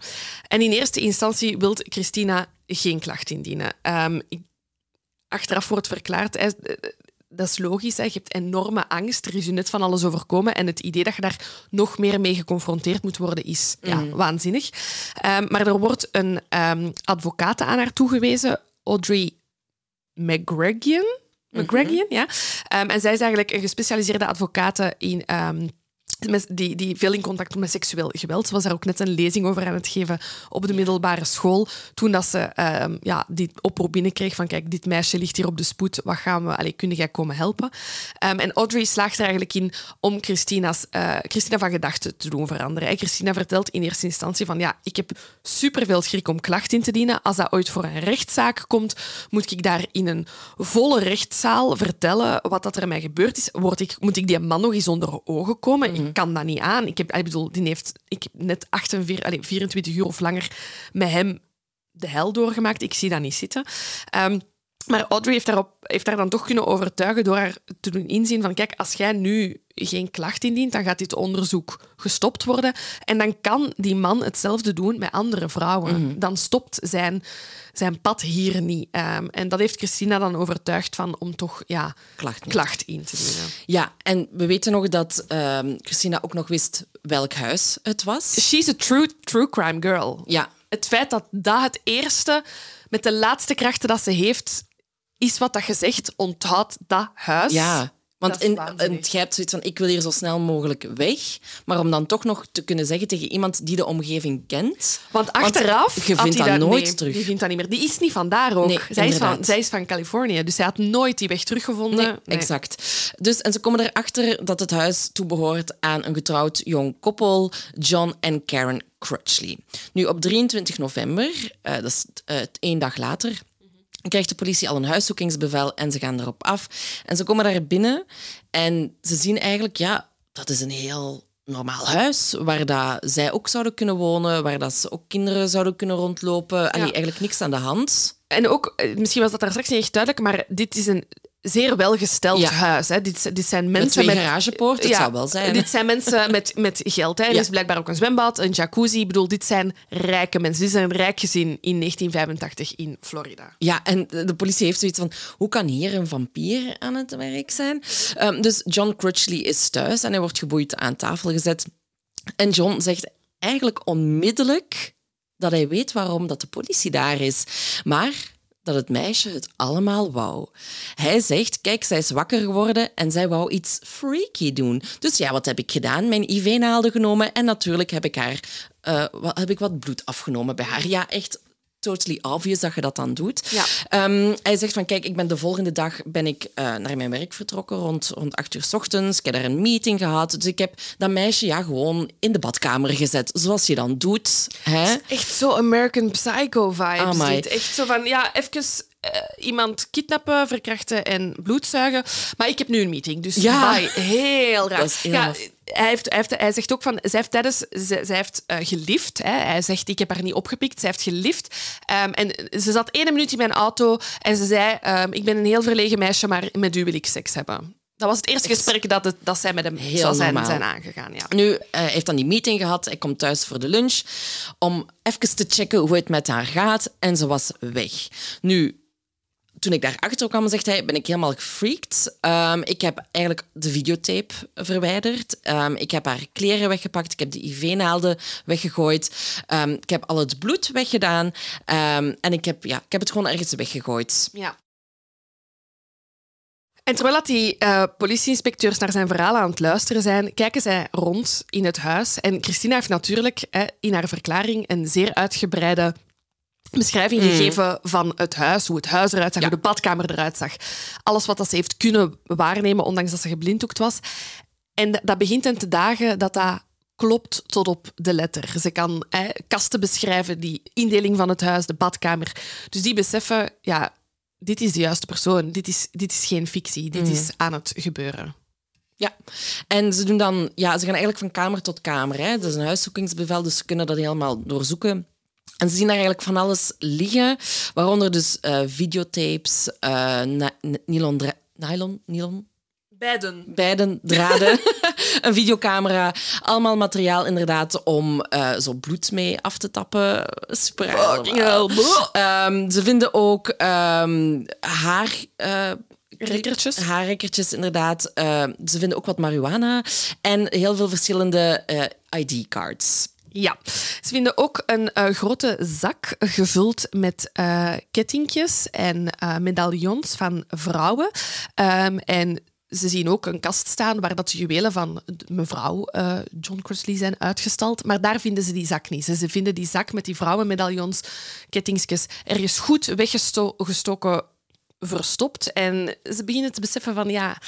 En in eerste instantie wil Christina geen klacht indienen. Achteraf wordt verklaard, hij- dat is logisch. Hè. Je hebt enorme angst. Er is je net van alles overkomen. En het idee dat je daar nog meer mee geconfronteerd moet worden, is ja, waanzinnig. Ehm, maar er wordt een um, advocaat aan haar toegewezen, Audrey McGregor. McGregor, ja. Um, en zij is eigenlijk een gespecialiseerde advocaat in die, die veel in contact met seksueel geweld. Ze was daar ook net een lezing over aan het geven op de middelbare school. Toen dat ze uh, ja, die oproep binnenkreeg van kijk, dit meisje ligt hier op de spoed. Wat gaan we... Allee, kun jij komen helpen? Um, en Audrey slaagt er eigenlijk in om Christina's, uh, Christina van gedachten te doen veranderen. En Christina vertelt in eerste instantie van ja, ik heb superveel schrik om klacht in te dienen. Als dat ooit voor een rechtszaak komt, moet ik daar in een volle rechtszaal vertellen wat dat er mij gebeurd is. Word ik, moet ik die man nog eens onder ogen komen? Kan dat niet aan. Ik, heb, ik bedoel, die heeft ik net 48, allez, 24 uur of langer met hem de hel doorgemaakt. Ik zie dat niet zitten. Um, maar Audrey heeft, daarop, heeft daar dan toch kunnen overtuigen door haar te doen inzien van kijk, als jij nu geen klacht indient, dan gaat dit onderzoek gestopt worden. En dan kan die man hetzelfde doen met andere vrouwen. Mhm. Dan stopt zijn, zijn pad hier niet. Um, en dat heeft Christina dan overtuigd van om toch ja, klacht, klacht in te dienen. Ja, en we weten nog dat um, Christina ook nog wist welk huis het was. She's a true, true crime girl. Ja. Het feit dat dat het eerste met de laatste krachten dat ze heeft is wat dat je zegt, onthoud dat huis. Ja, want in, in, jij hebt zoiets van, ik wil hier zo snel mogelijk weg. Maar om dan toch nog te kunnen zeggen tegen iemand die de omgeving kent... Want achteraf... je vindt dat, nooit terug. Die vindt dat niet meer. Die is niet van daar ook. zij, is van, zij is van Californië, dus zij had nooit die weg teruggevonden. Nee, exact. Dus, en ze komen erachter dat het huis toebehoort aan een getrouwd jong koppel, John en Karen Crutchley. Nu, op 23 november, uh, dat is uh, één dag later krijgt de politie al een huiszoekingsbevel en ze gaan erop af. En ze komen daar binnen en ze zien eigenlijk, ja, dat is een heel normaal huis waar dat zij ook zouden kunnen wonen, waar dat ze ook kinderen zouden kunnen rondlopen. Ja. eigenlijk niks aan de hand. En ook, eh, misschien was dat daar straks niet echt duidelijk, maar dit is een zeer welgesteld huis. Hè. Dit, dit zijn mensen met... garagepoort, het zou wel zijn. Dit zijn mensen met, met geld. Hè. Er is blijkbaar ook een zwembad, een jacuzzi. Ik bedoel, dit zijn rijke mensen. Dit zijn een rijk gezin in 1985 in Florida. Ja, en de politie heeft zoiets van... Hoe kan hier een vampier aan het werk zijn? Um, dus John Crutchley is thuis en hij wordt geboeid aan tafel gezet. En John zegt eigenlijk onmiddellijk dat hij weet waarom dat de politie daar is. Maar dat het meisje het allemaal wou. Hij zegt, kijk, zij is wakker geworden en zij wou iets freaky doen. Dus ja, wat heb ik gedaan? Mijn IV-naalden genomen en natuurlijk heb ik haar... Uh, wat, heb ik wat bloed afgenomen bij haar. Ja, echt totally obvious dat je dat dan doet. Ja. Um, hij zegt van, kijk, ik ben de volgende dag ben ik uh, naar mijn werk vertrokken rond, rond acht uur s ochtends. Ik heb daar een meeting gehad. Dus ik heb dat meisje ja, gewoon in de badkamer gezet, zoals je dan doet. Hè? Echt zo American Psycho vibes. Oh Echt zo van, ja, even uh, iemand kidnappen, verkrachten en bloedzuigen. Maar ik heb nu een meeting, dus ja. bye. Heel raar. ja, hij, heeft, hij, heeft, hij, zegt ook van, zij heeft tijdens, zij, zij heeft uh, gelift. Hè. Hij zegt, ik heb haar niet opgepikt. Zij heeft gelift. Um, en ze zat één minuut in mijn auto en ze zei, um, ik ben een heel verlegen meisje, maar met u wil ik seks hebben. Dat was het eerste gesprek dat, het, dat zij met hem Heel zou zijn, zijn aangegaan. Ja. Nu, hij heeft dan die meeting gehad. Hij komt thuis voor de lunch om even te checken hoe het met haar gaat. En ze was weg. Nu, toen ik daarachter kwam, zegt hij, ben ik helemaal gefreakt. Um, ik heb eigenlijk de videotape verwijderd. Um, ik heb haar kleren weggepakt. Ik heb de IV-naalden weggegooid. Um, ik heb al het bloed weggedaan. en ik heb, ja, ik heb het gewoon ergens weggegooid. Ja. En terwijl die uh, politieinspecteurs naar zijn verhaal aan het luisteren zijn, kijken zij rond in het huis. En Christina heeft natuurlijk in haar verklaring een zeer uitgebreide beschrijving mm. gegeven van het huis, hoe het huis eruit zag, hoe de badkamer eruit zag. Alles wat dat ze heeft kunnen waarnemen, ondanks dat ze geblinddoekt was. En dat begint hen te dagen dat dat klopt tot op de letter. Ze kan kasten beschrijven, die indeling van het huis, de badkamer. Dus die beseffen, ja, dit is de juiste persoon. Dit is, dit is geen fictie. Dit mm. is aan het gebeuren. Ja, en ze doen dan, ja, ze gaan eigenlijk van kamer tot kamer. Hè. Dat is een huiszoekingsbevel, dus ze kunnen dat helemaal doorzoeken. En ze zien daar eigenlijk van alles liggen, waaronder dus uh, videotapes, uh, nylon, nylon, nylon, Beiden. Beiden draden. een videocamera. Allemaal materiaal inderdaad om uh, zo bloed mee af te tappen. Super Fucking hell. Um, ze vinden ook um, haar... Uh, Rekkertjes. Haarrekkertjes, inderdaad. Uh, ze vinden ook wat marihuana en heel veel verschillende ID-cards. Ja, ze vinden ook een uh, grote zak gevuld met uh, kettingjes en uh, medaillons van vrouwen. Um, en ze zien ook een kast staan waar dat de juwelen van mevrouw John Crossley zijn uitgestald. Maar daar vinden ze die zak niet. Ze vinden die zak met die vrouwenmedaillons, kettingsjes, ergens goed weggestoken, verstopt. En ze beginnen te beseffen van ja...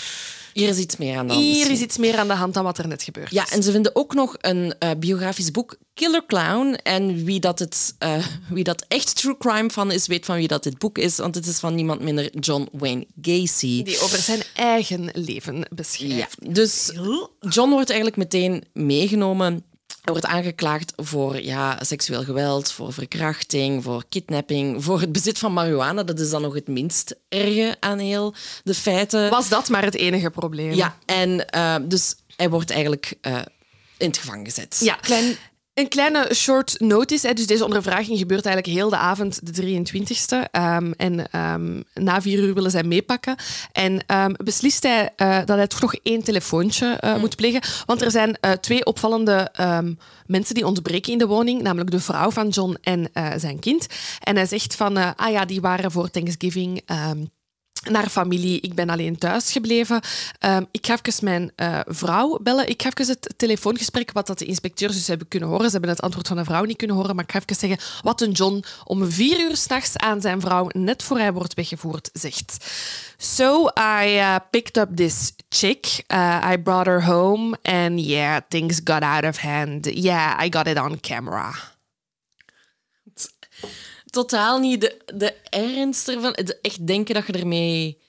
Hier is iets meer aan de hand. Hier is iets meer aan de hand dan wat er net gebeurt. Ja, en ze vinden ook nog een uh, biografisch boek, Killer Clown. En wie dat, het, uh, wie dat echt true crime van is, weet van wie dat dit boek is. Want het is van niemand minder John Wayne Gacy. Die over zijn eigen leven beschrijft. Ja, dus John wordt eigenlijk meteen meegenomen hij wordt aangeklaagd voor ja, seksueel geweld, voor verkrachting, voor kidnapping, voor het bezit van marihuana. Dat is dan nog het minst erge aan heel de feiten. Was dat maar het enige probleem? Ja, en uh, dus hij wordt eigenlijk uh, in het gevangen gezet. Ja, Klein... Een kleine short notice. Hè. Dus deze ondervraging gebeurt eigenlijk heel de avond, de 23e. Um, en um, na vier uur willen zij meepakken. En um, beslist hij uh, dat hij toch nog één telefoontje uh, mm. moet plegen. Want er zijn uh, twee opvallende mensen die ontbreken in de woning. Namelijk de vrouw van John en zijn kind. En hij zegt van, ah ja, die waren voor Thanksgiving naar familie. Ik ben alleen thuis gebleven. Um, ik ga even mijn uh, vrouw bellen. Ik ga even het telefoongesprek, wat dat de inspecteurs dus hebben kunnen horen. Ze hebben het antwoord van de vrouw niet kunnen horen, maar ik ga even zeggen wat een John om vier uur s'nachts aan zijn vrouw, net voor hij wordt weggevoerd, zegt. So I uh, picked up this chick. Uh, I brought her home and yeah, things got out of hand. Yeah, I got it on camera totaal niet de, de ernst ervan. Echt denken dat je ermee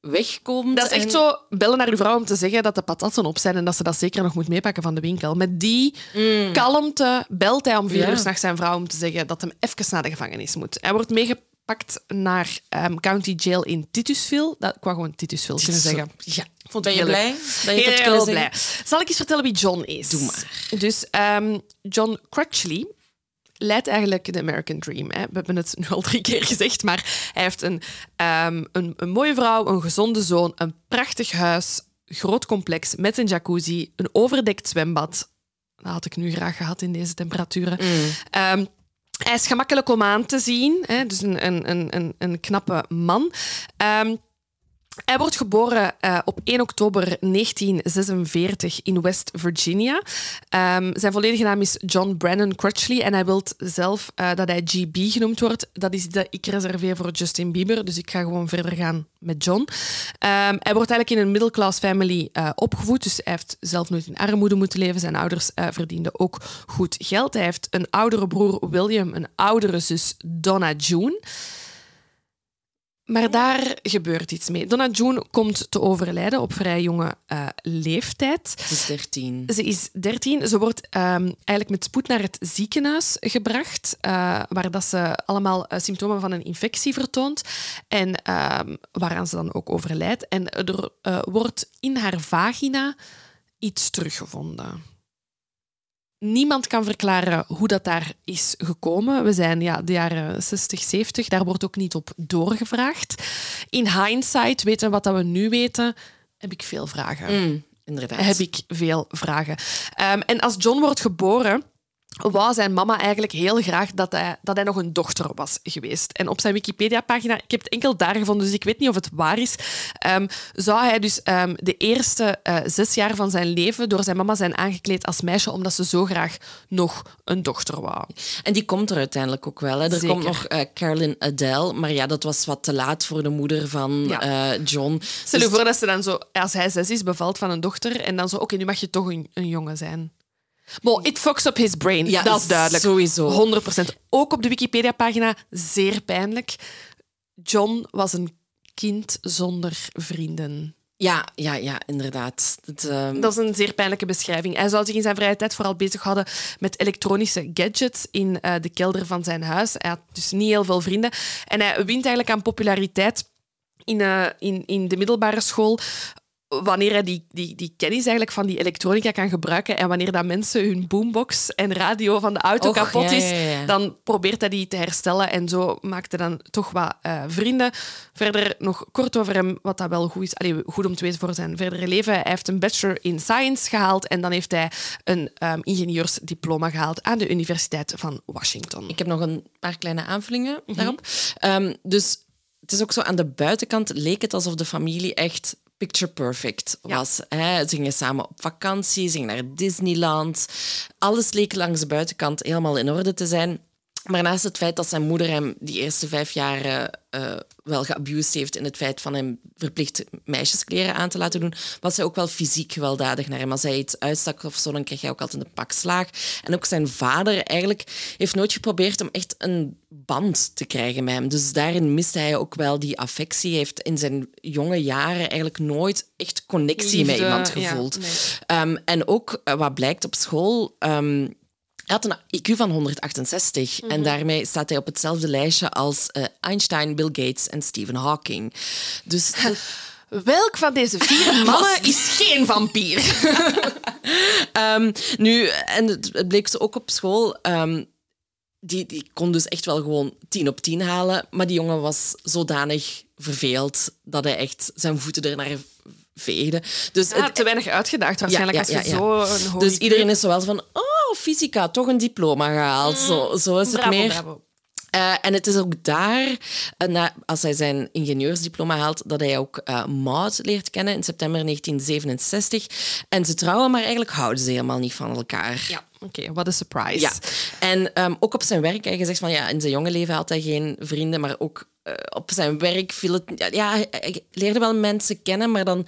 wegkomt. Dat is echt zo bellen naar je vrouw om te zeggen dat de patatten op zijn en dat ze dat zeker nog moet meepakken van de winkel. Met die mm. kalmte belt hij om vier ja. uur s'nachts zijn vrouw om te zeggen dat hem even naar de gevangenis moet. Hij wordt meegepakt naar um, County Jail in Titusville. Dat, ik wou gewoon Titusville kunnen zeggen. Ja. Vond ben je blij dat je het heel blij. Zal ik eens vertellen wie John is? Doe maar. Dus um, John Crutchley leidt eigenlijk de American Dream. Hè. We hebben het nu al drie keer gezegd, maar hij heeft een, um, een, een mooie vrouw, een gezonde zoon, een prachtig huis, groot complex met een jacuzzi, een overdekt zwembad. Dat had ik nu graag gehad in deze temperaturen. Mm. Um, hij is gemakkelijk om aan te zien, hè, dus een, een, een, een knappe man. Um, hij wordt geboren uh, op 1 oktober 1946 in West Virginia. Um, zijn volledige naam is John Brennan Crutchley en hij wil zelf uh, dat hij GB genoemd wordt. Dat is de ik reserveer voor Justin Bieber, dus ik ga gewoon verder gaan met John. Um, hij wordt eigenlijk in een middle-class family uh, opgevoed, dus hij heeft zelf nooit in armoede moeten leven. Zijn ouders verdienden ook goed geld. Hij heeft een oudere broer William, een oudere zus Donna June. Maar daar gebeurt iets mee. Donna June komt te overlijden op vrij jonge uh, leeftijd. Ze is 13. Ze is 13. Ze wordt um, eigenlijk met spoed naar het ziekenhuis gebracht, uh, waar dat ze allemaal uh, symptomen van een infectie vertoont en um, waaraan ze dan ook overlijdt. En er wordt in haar vagina iets teruggevonden. Niemand kan verklaren hoe dat daar is gekomen. We zijn ja, de jaren 60, 70. Daar wordt ook niet op doorgevraagd. In hindsight, weten wat dat we nu weten, heb ik veel vragen. Mm, inderdaad. Heb ik veel vragen. Um, en als John wordt geboren wou zijn mama eigenlijk heel graag dat hij, dat hij nog een dochter was geweest. En op zijn Wikipedia-pagina, ik heb het enkel daar gevonden, dus ik weet niet of het waar is, um, zou hij dus um, de eerste uh, zes jaar van zijn leven door zijn mama zijn aangekleed als meisje, omdat ze zo graag nog een dochter wou. En die komt er uiteindelijk ook wel. Hè. Er komt nog uh, Carolyn Adele, maar ja, dat was wat te laat voor de moeder van ja. uh, John. Stel je dus... voor dat ze dan zo, als hij zes is, bevalt van een dochter en dan zo, oké, okay, nu mag je toch een, een jongen zijn. Bon, it fucks up his brain. Ja, dat is duidelijk. Sowieso. 100%. Ook op de Wikipedia-pagina, zeer pijnlijk. John was een kind zonder vrienden. Ja, ja, ja, inderdaad. Dat, dat is een zeer pijnlijke beschrijving. Hij zou zich in zijn vrije tijd vooral bezighouden met elektronische gadgets in uh, de kelder van zijn huis. Hij had dus niet heel veel vrienden. En hij wint eigenlijk aan populariteit in, uh, in, in de middelbare school wanneer hij die, die, die kennis eigenlijk van die elektronica kan gebruiken en wanneer dat mensen hun boombox en radio van de auto Och, kapot is, ja, ja. dan probeert hij die te herstellen en zo maakt hij dan toch wat eh, vrienden. Verder nog kort over hem, wat dat wel goed is, allee, goed om te weten voor zijn verdere leven. Hij heeft een bachelor in science gehaald en dan heeft hij een ehm, ingenieursdiploma gehaald aan de Universiteit van Washington. Ik heb nog een paar kleine aanvullingen Mhm. daarop. Ehm, dus het is ook zo, aan de buitenkant leek het alsof de familie echt picture perfect was. Hè? Ze gingen samen op vakantie, ze gingen naar Disneyland. Alles leek langs de buitenkant helemaal in orde te zijn. Maar naast het feit dat zijn moeder hem die eerste vijf jaar eh, wel geabused heeft in het feit van hem verplicht meisjeskleren aan te laten doen, was hij ook wel fysiek gewelddadig naar hem. Als hij iets uitstak of zo, dan kreeg hij ook altijd een pak slaag. En ook zijn vader eigenlijk heeft nooit geprobeerd om echt een band te krijgen met hem. Dus daarin miste hij ook wel die affectie. Hij heeft in zijn jonge jaren eigenlijk nooit echt connectie met iemand ja, gevoeld. nee. Ehm, en ook eh, wat blijkt op school. ehm, hij had een IQ van 168 Mhm. en daarmee staat hij op hetzelfde lijstje als eh, Einstein, Bill Gates en Stephen Hawking. Dus Welk van deze vier mannen is geen vampier? Ehm, nu, en het, bleek ze ook op school. ehm, die, die kon dus echt wel gewoon 10 op 10 halen. Maar die jongen was zodanig verveeld dat hij echt zijn voeten ernaar veegde. Dus, Ja, het- te weinig uitgedaagd waarschijnlijk Ja, ja, als je ja, zo een hoog dus iedereen is zo wel van... Oh, fysica, toch een diploma gehaald. Zo, zo is het meer. bravo. Eh, en het is ook daar, eh, na, als hij zijn ingenieursdiploma haalt, dat hij ook eh Maud leert kennen in september 1967. En ze trouwen, maar eigenlijk houden ze helemaal niet van elkaar. Ja, oké, wat een surprise. Ja, en ehm, ook op zijn werk, hij gezegd van ja, in zijn jonge leven had hij geen vrienden, maar ook op zijn werk viel het. Ja, ja, hij leerde wel mensen kennen, maar dan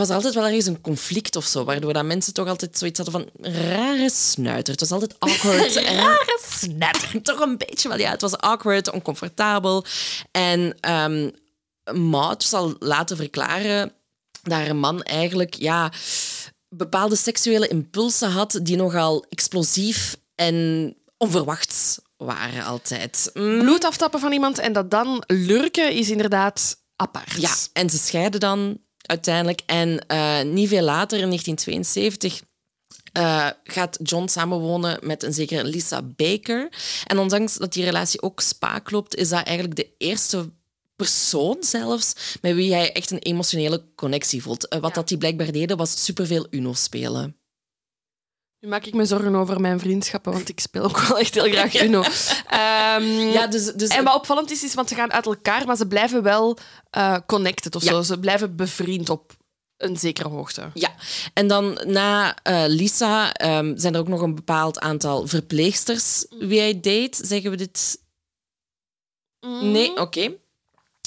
was er altijd wel ergens een conflict of zo, waardoor dat mensen toch altijd zoiets hadden van rare snuiter. Het was altijd awkward. rare snuiter. Toch een beetje wel, ja. Het was awkward, oncomfortabel. En ehm Maud zal laten verklaren dat haar man eigenlijk, ja bepaalde seksuele impulsen had die nogal explosief en onverwachts waren altijd. Mm, Bloed aftappen van iemand en dat dan lurken is inderdaad apart. Ja, en ze scheiden dan uiteindelijk. En eh, niet veel later, in 1972, eh, gaat John samenwonen met een zekere Lisa Baker. En ondanks dat die relatie ook spaak loopt, is dat eigenlijk de eerste persoon zelfs met wie hij echt een emotionele connectie voelt. Eh, wat Ja. dat die blijkbaar deden, was superveel Uno spelen. Nu maak ik me zorgen over mijn vriendschappen, want ik speel ook wel echt heel graag Uno. Ehm, Ja, dus, dus En wat opvallend is, is want ze gaan uit elkaar, maar ze blijven wel eh, connected of Ja. zo. Ze blijven bevriend op een zekere hoogte. Ja, en dan na eh, Lisa ehm, zijn er ook nog een bepaald aantal verpleegsters wie hij date. Zeggen we dit? Nee, oké.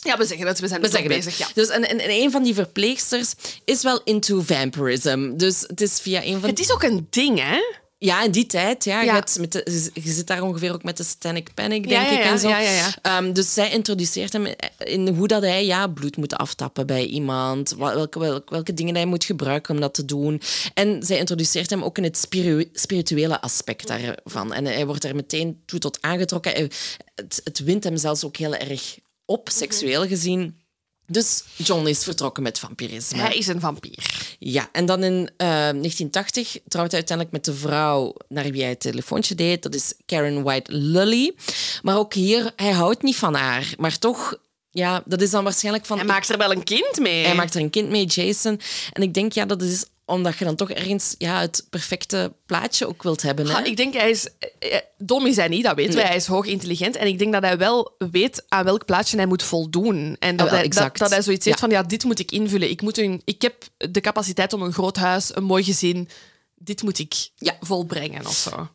Ja, we zeggen het. We zijn We zeggen bezig. Ja. Dus en, en, en een van die verpleegsters is wel into vampirism. Dus het is via een van... Het is ook een ding, hè? Ja, in die tijd. Ja, Je, Ja. met de- je zit daar ongeveer ook met de Satanic Panic, denk ja, ik. en zo. ja, ja, ja. Ehm, dus zij introduceert hem in hoe dat hij ja, bloed moet aftappen bij iemand. Welke, welke, welke dingen hij moet gebruiken om dat te doen. En zij introduceert hem ook in het spiru- spirituele aspect daarvan. En hij wordt er meteen toe tot aangetrokken. Het, het wint hem zelfs ook heel erg op, seksueel gezien. Dus John is vertrokken met vampirisme. Hij is een vampier. Ja, en dan in eh, 1980 trouwt hij uiteindelijk met de vrouw naar wie hij het telefoontje deed. Dat is Karen White Lully. Maar ook hier, hij houdt niet van haar. Maar toch, ja, dat is dan waarschijnlijk van... Hij maakt er wel een kind mee. hij maakt er een kind mee, Jason. En ik denk, ja, dat is omdat je dan toch ergens ja, het perfecte plaatje ook wilt hebben. Hè? Ha, ik denk, hij is... eh, eh, Dom is hij niet, dat weten Nee. wij. Hij is hoog intelligent. En ik denk dat hij wel weet aan welk plaatje hij moet voldoen. En dat, wel, hij, dat, dat hij zoiets heeft van, ja, dit moet ik invullen. Ik, moet een, ik heb de capaciteit om een groot huis, een mooi gezin... Dit moet ik Ja. volbrengen of zo.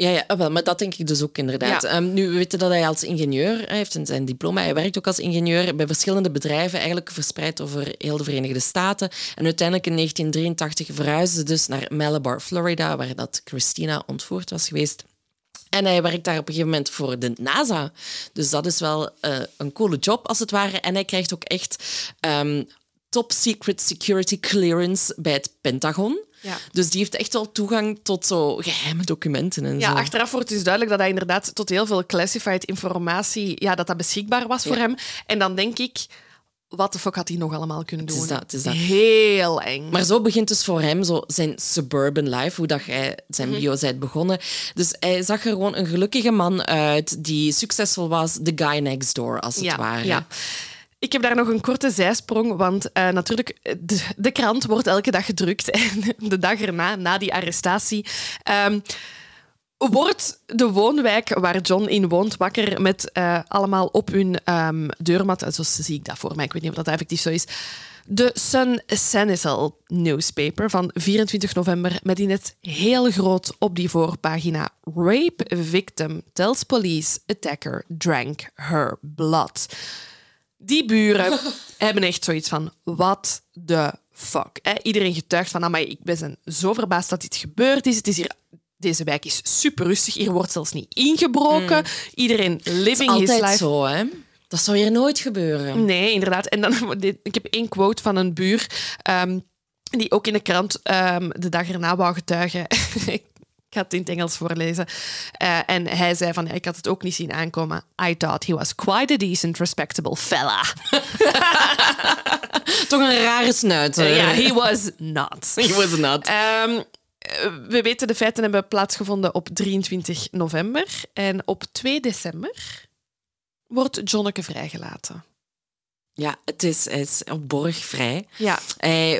Ja, ja ah, wel, maar dat denk ik dus ook inderdaad. Ja. Ehm, nu, we weten dat hij als ingenieur, hij heeft zijn diploma, hij werkt ook als ingenieur bij verschillende bedrijven, eigenlijk verspreid over heel de Verenigde Staten. En uiteindelijk in 1983 verhuisde ze dus naar Malabar, Florida, waar dat Christina ontvoerd was geweest. En hij werkt daar op een gegeven moment voor de NASA. Dus dat is wel eh, een coole job, als het ware. En hij krijgt ook echt ehm, top secret security clearance bij het Pentagon. Ja. Dus die heeft echt wel toegang tot zo geheime documenten en Ja, zo. achteraf wordt dus duidelijk dat hij inderdaad tot heel veel classified informatie, ja, dat dat beschikbaar was voor hem. En dan denk ik, wat de fuck had hij nog allemaal kunnen doen? is dat, het is dat. Heel eng. Maar zo begint dus voor hem zo zijn suburban life, hoe dat jij zijn bio bent begonnen. Dus hij zag er gewoon een gelukkige man uit die succesvol was, the guy next door, als het ja, ware. ja. Ik heb daar nog een korte zijsprong, want eh, natuurlijk, de, de krant wordt elke dag gedrukt. En de dag erna, na die arrestatie, ehm, wordt de woonwijk waar John in woont wakker met eh, allemaal op hun ehm, deurmat, zo zie ik dat voor mij, ik weet niet of dat effectief zo is, de Sun Sentinel newspaper van 24 november met in het heel groot op die voorpagina Rape victim tells police attacker drank her blood. Die buren hebben echt zoiets van, what the fuck. Hè? Iedereen getuigt van, maar ik ben zo verbaasd dat dit gebeurd is. Het is hier, deze wijk is super rustig. Hier wordt zelfs niet ingebroken. Iedereen living his Altijd life. zo, hè? Dat zou hier nooit gebeuren. Nee, inderdaad. En dan, ik heb één quote van een buur ehm, die ook in de krant ehm, de dag erna wou getuigen. ik ga het in het Engels voorlezen. Eh, en hij zei van, ja, ik had het ook niet zien aankomen. I thought he was quite a decent, respectable fella. Toch een rare snuiter. Ja, he was not. He was not. Ehm, eh, we weten, de feiten hebben plaatsgevonden op 23 november. En op 2 december wordt Jonneke vrijgelaten. Ja, het is, is op borg vrij. Ja,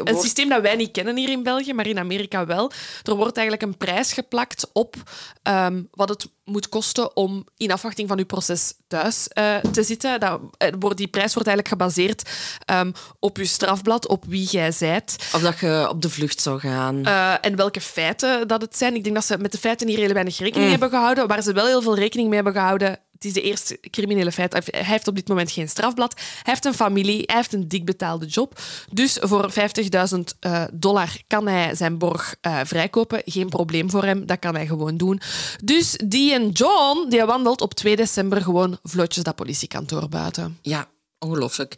Een systeem dat wij niet kennen hier in België, maar in Amerika wel. Er wordt eigenlijk een prijs geplakt op ehm, wat het moet kosten om in afwachting van uw proces thuis eh, te zitten. Dat, eh, wordt- die prijs wordt eigenlijk gebaseerd ehm, op uw strafblad, op wie jij zijt. Of dat je op de vlucht zou gaan. eh, en welke feiten dat het zijn. Ik denk dat ze met de feiten hier heel weinig rekening hebben gehouden. Waar ze wel heel veel rekening mee hebben gehouden, het is de eerste criminele feit. Hij heeft op dit moment geen strafblad. Hij heeft een familie, hij heeft een dik betaalde job. Dus voor 50.000 eh, dollar kan hij zijn borg eh, vrijkopen. Geen probleem voor hem, dat kan hij gewoon doen. Dus die en John, die wandelt op 2 december gewoon vlotjes dat politiekantoor buiten. Ja, ongelooflijk.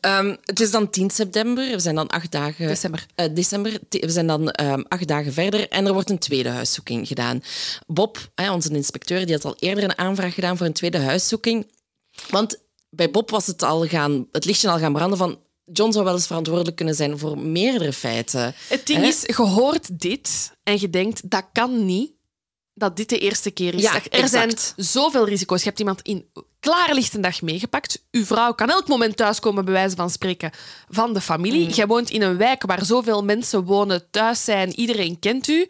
Ehm, het is dan 10 september. We zijn dan acht dagen... December. Eh, december. We zijn dan ehm, acht dagen verder en er wordt een tweede huiszoeking gedaan. Bob, hè, onze inspecteur, die had al eerder een aanvraag gedaan voor een tweede huiszoeking. Want bij Bob was het, al gaan, het lichtje al gaan branden van... John zou wel eens verantwoordelijk kunnen zijn voor meerdere feiten. Het ding Hè? is, je hoort dit en je denkt, dat kan niet dat dit de eerste keer is. Ja, er zijn zoveel risico's. Je hebt iemand in klaarlichte dag meegepakt. Uw vrouw kan elk moment thuiskomen, bij wijze van spreken, van de familie. Mm. Jij woont in een wijk waar zoveel mensen wonen, thuis zijn, iedereen kent u.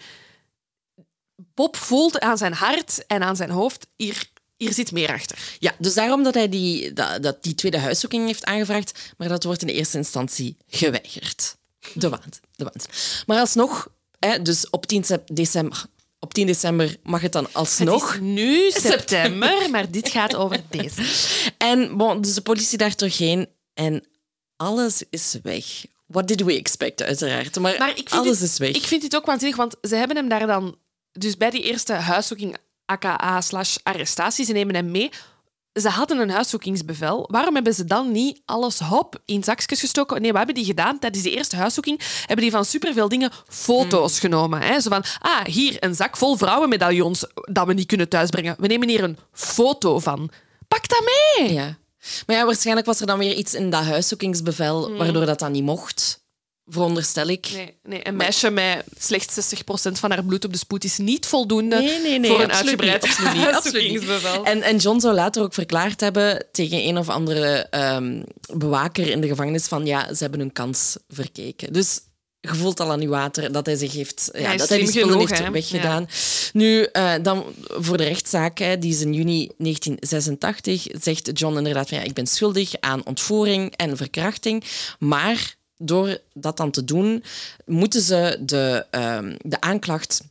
Bob voelt aan zijn hart en aan zijn hoofd, hier, hier zit meer achter. Ja, dus daarom dat hij die, dat, dat die tweede huiszoeking heeft aangevraagd, maar dat wordt in eerste instantie geweigerd. De waanzin. De waanzin. Maar alsnog, hè, dus op 10, sep- december, op 10 december mag het dan alsnog. Het is nu september, maar dit gaat over deze. En bon, dus de politie daar toch heen en alles is weg. What did we expect, uiteraard. Maar, Maar alles dit, is weg. Ik vind dit ook waanzinnig, want ze hebben hem daar dan... Dus bij die eerste huiszoeking, aka slash arrestatie, ze nemen hem mee. Ze hadden een huiszoekingsbevel. Waarom hebben ze dan niet alles hop in zakjes gestoken? Nee, wat hebben die gedaan? Tijdens die eerste huiszoeking hebben die van superveel dingen foto's Hmm. genomen. Hè? Zo van, ah, hier een zak vol vrouwenmedaillons dat we niet kunnen thuisbrengen. We nemen hier een foto van. Pak dat mee! Ja. Maar ja, waarschijnlijk was er dan weer iets in dat huiszoekingsbevel waardoor dat dan niet mocht. Veronderstel ik. Nee, nee, een meisje met slechts 60% van haar bloed op de spoed is niet voldoende Nee, nee, nee, voor een uitgebreid niet, absoluut niet, absoluut niet. huiszoekingsbevel. En, en John zou later ook verklaard hebben tegen een of andere ehm, bewaker in de gevangenis van ja, ze hebben hun kans verkeken. Dus je voelt al aan je water dat hij zich heeft, ja, Hij dat hij die spullen heeft weggedaan. Nu, eh, dan voor de rechtszaak, hè, die is in juni 1986, zegt John inderdaad van ja, ik ben schuldig aan ontvoering en verkrachting, maar door dat dan te doen, moeten ze de, ehm, de aanklacht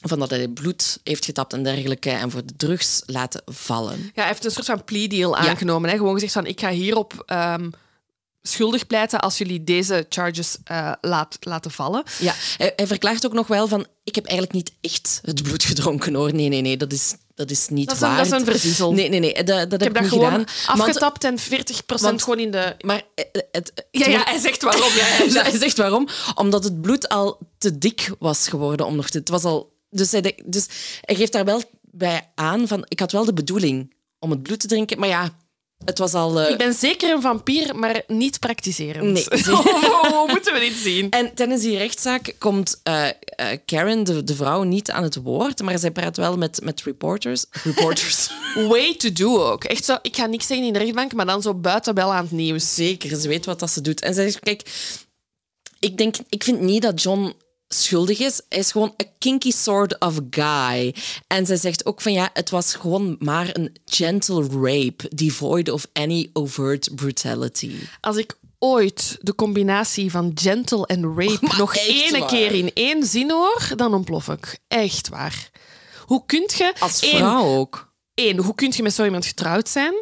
van dat hij bloed heeft getapt en dergelijke en voor de drugs laten vallen. Ja, hij heeft een soort van plea deal aangenomen. Hè? Gewoon gezegd van, ik ga hierop ehm, schuldig pleiten als jullie deze charges eh, laat, laten vallen. Ja, hij, hij verklaart ook nog wel van ik heb eigenlijk niet echt het bloed gedronken hoor. Nee, nee, nee, dat is, dat is niet Dat is een- waar. dat is een verzinsel. Nee, nee, nee, dat, dat heb Ik heb dat niet gewoon gedaan. Want- afgetapt en 40% want- gewoon in de... maar het, het, Ja, ja, hij zegt waarom. Ja, hij zegt- hij zegt waarom. Omdat het bloed al te dik was geworden om nog te... Het was al... Dus hij, dus hij geeft daar wel bij aan van... Ik had wel de bedoeling om het bloed te drinken, maar ja, het was al... eh, Ik ben zeker een vampier, maar niet praktiserend. Nee. Oh, moeten we niet zien. En tijdens die rechtszaak komt eh, eh, Karen, de, de vrouw, niet aan het woord, maar zij praat wel met, met reporters. Reporters. Way to do ook. Echt zo, ik ga niks zeggen in de rechtbank, maar dan zo buiten bel aan het nieuws. Zeker, ze weet wat dat ze doet. En zij zegt, kijk, ik, denk, ik vind niet dat John schuldig is. Hij is gewoon een kinky sort of guy. En zij zegt ook van ja, het was gewoon maar een gentle rape, devoid of any overt brutality. Als ik ooit de combinatie van gentle en rape nog waar. keer in één zin hoor, dan ontplof ik. Echt waar. Hoe kunt je... Als één- vrouw ook. Eén, hoe kun je met zo iemand getrouwd zijn?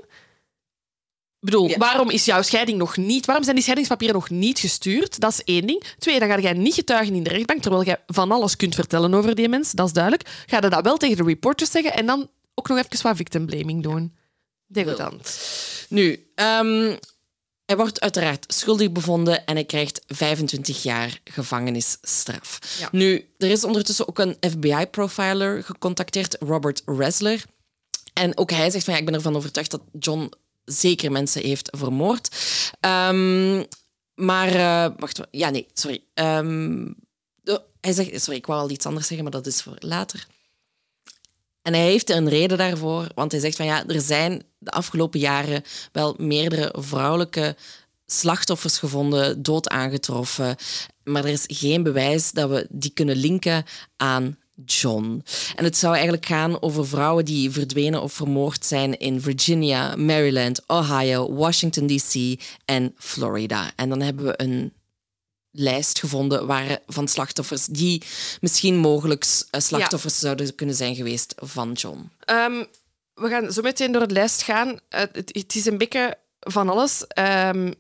Ik bedoel, Ja. waarom is jouw scheiding nog niet... Waarom zijn die scheidingspapieren nog niet gestuurd? Dat is één ding. Twee, dan ga jij niet getuigen in de rechtbank, terwijl jij van alles kunt vertellen over die mens. Dat is duidelijk. Ga je dat wel tegen de reporters zeggen en dan ook nog even wat victim blaming doen. Degoutant. Nu, ehm, hij wordt uiteraard schuldig bevonden en hij krijgt 25 jaar gevangenisstraf. Ja. Nu, er is ondertussen ook een FBI-profiler gecontacteerd, Robert Resler. En ook hij zegt van ja, ik ben ervan overtuigd dat John zeker mensen heeft vermoord. Ehm, maar, eh, wacht, ja, nee, sorry. Ehm, hij zegt, sorry, ik wou al iets anders zeggen, maar dat is voor later. En hij heeft een reden daarvoor, want hij zegt van ja, er zijn de afgelopen jaren wel meerdere vrouwelijke slachtoffers gevonden, dood aangetroffen, maar er is geen bewijs dat we die kunnen linken aan John. En het zou eigenlijk gaan over vrouwen die verdwenen of vermoord zijn in Virginia, Maryland, Ohio, Washington DC en Florida. En dan hebben we een lijst gevonden waar, van slachtoffers die misschien mogelijk eh, slachtoffers zouden kunnen zijn geweest van John. Ehm, we gaan zo meteen door de lijst gaan. Eh, het, het is een beetje van alles. Ehm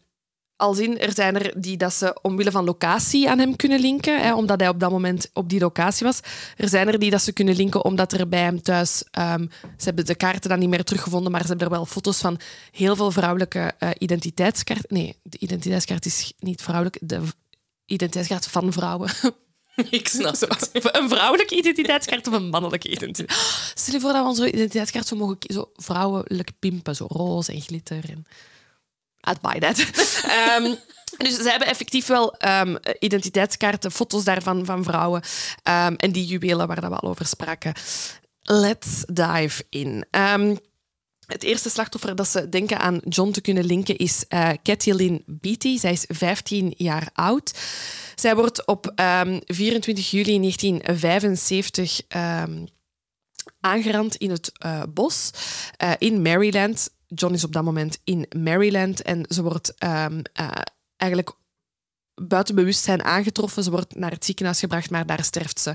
al zien, er zijn er die dat ze omwille van locatie aan hem kunnen linken, hè, omdat hij op dat moment op die locatie was. Er zijn er die dat ze kunnen linken omdat er bij hem thuis... ehm, ze hebben de kaarten dan niet meer teruggevonden, maar ze hebben er wel foto's van heel veel vrouwelijke eh, identiteitskaarten. Nee, de identiteitskaart is niet vrouwelijk. De identiteitskaart van vrouwen. Ik snap het. Een vrouwelijke identiteitskaart of een mannelijke identiteitskaart. Stel je voor dat we onze identiteitskaart zo mogen zo vrouwelijk pimpen, zo roze en glitter. En... I'd buy that. Ehm, dus ze hebben effectief wel ehm, identiteitskaarten, foto's daarvan van vrouwen ehm, en die juwelen waar we al over spraken. Let's dive in. Het eerste slachtoffer dat ze denken aan John te kunnen linken is eh Kathleen Beatty. Zij is 15 jaar oud. Zij wordt op ehm, 24 juli 1975 ehm, aangerand in het eh, bos eh, in Maryland. John is op dat moment in Maryland en ze wordt ehm, eh, eigenlijk buiten bewustzijn aangetroffen. Ze wordt naar het ziekenhuis gebracht, maar daar sterft ze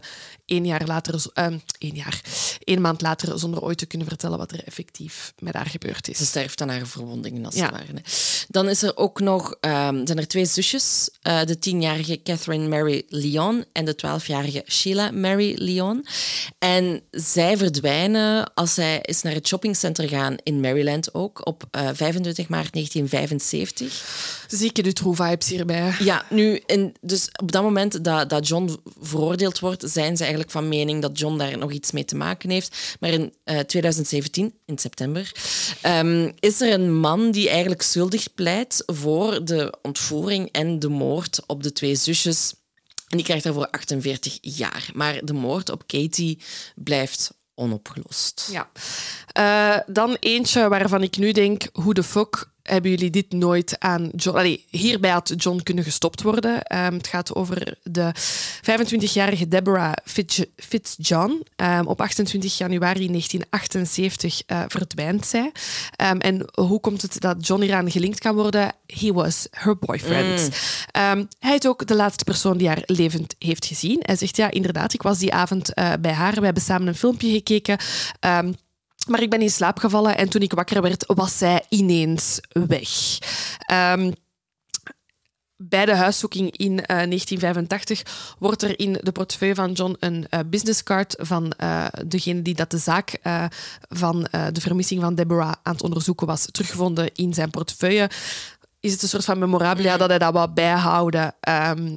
één jaar later, ehm, één jaar, één maand later, zonder ooit te kunnen vertellen wat er effectief met haar gebeurd is. Ze sterft aan haar verwondingen, als Ja. het ware. Dan is er ook nog, ehm, zijn er twee zusjes. eh, de tienjarige Catherine Mary Leon en de twaalfjarige Sheila Mary Leon. En zij verdwijnen als zij is naar het shoppingcenter gaan in Maryland ook, op eh, 25 maart 1975. Zieke Dutroux-vibes hierbij. Ja, nu, in, dus op dat moment dat, dat John veroordeeld wordt, zijn ze eigenlijk van mening dat John daar nog iets mee te maken heeft. Maar in eh, 2017, in september, ehm, is er een man die eigenlijk schuldig pleit voor de ontvoering en de moord op de twee zusjes. En die krijgt daarvoor 48 jaar. Maar de moord op Katie blijft onopgelost. Ja. Eh, dan eentje waarvan ik nu denk, hoe de fuck hebben jullie dit nooit aan John... Allee, hierbij had John kunnen gestopt worden. Ehm, het gaat over de 25-jarige Deborah Fitz- Fitzjohn. Ehm, op 28 januari 1978 eh, verdwijnt zij. Ehm, en hoe komt het dat John hieraan gelinkt kan worden? He was her boyfriend. Ehm, hij is ook de laatste persoon die haar levend heeft gezien. Hij zegt, ja, inderdaad, ik was die avond eh, bij haar. We hebben samen een filmpje gekeken. Maar ik ben in slaap gevallen en toen ik wakker werd, was zij ineens weg. Ehm, bij de huiszoeking in eh, 1985 wordt er in de portefeuille van John een eh, businesscard van eh, degene die dat de zaak eh, van eh, de vermissing van Deborah aan het onderzoeken was, teruggevonden in zijn portefeuille. Is het een soort van memorabilia dat hij dat wou bijhouden? Ehm,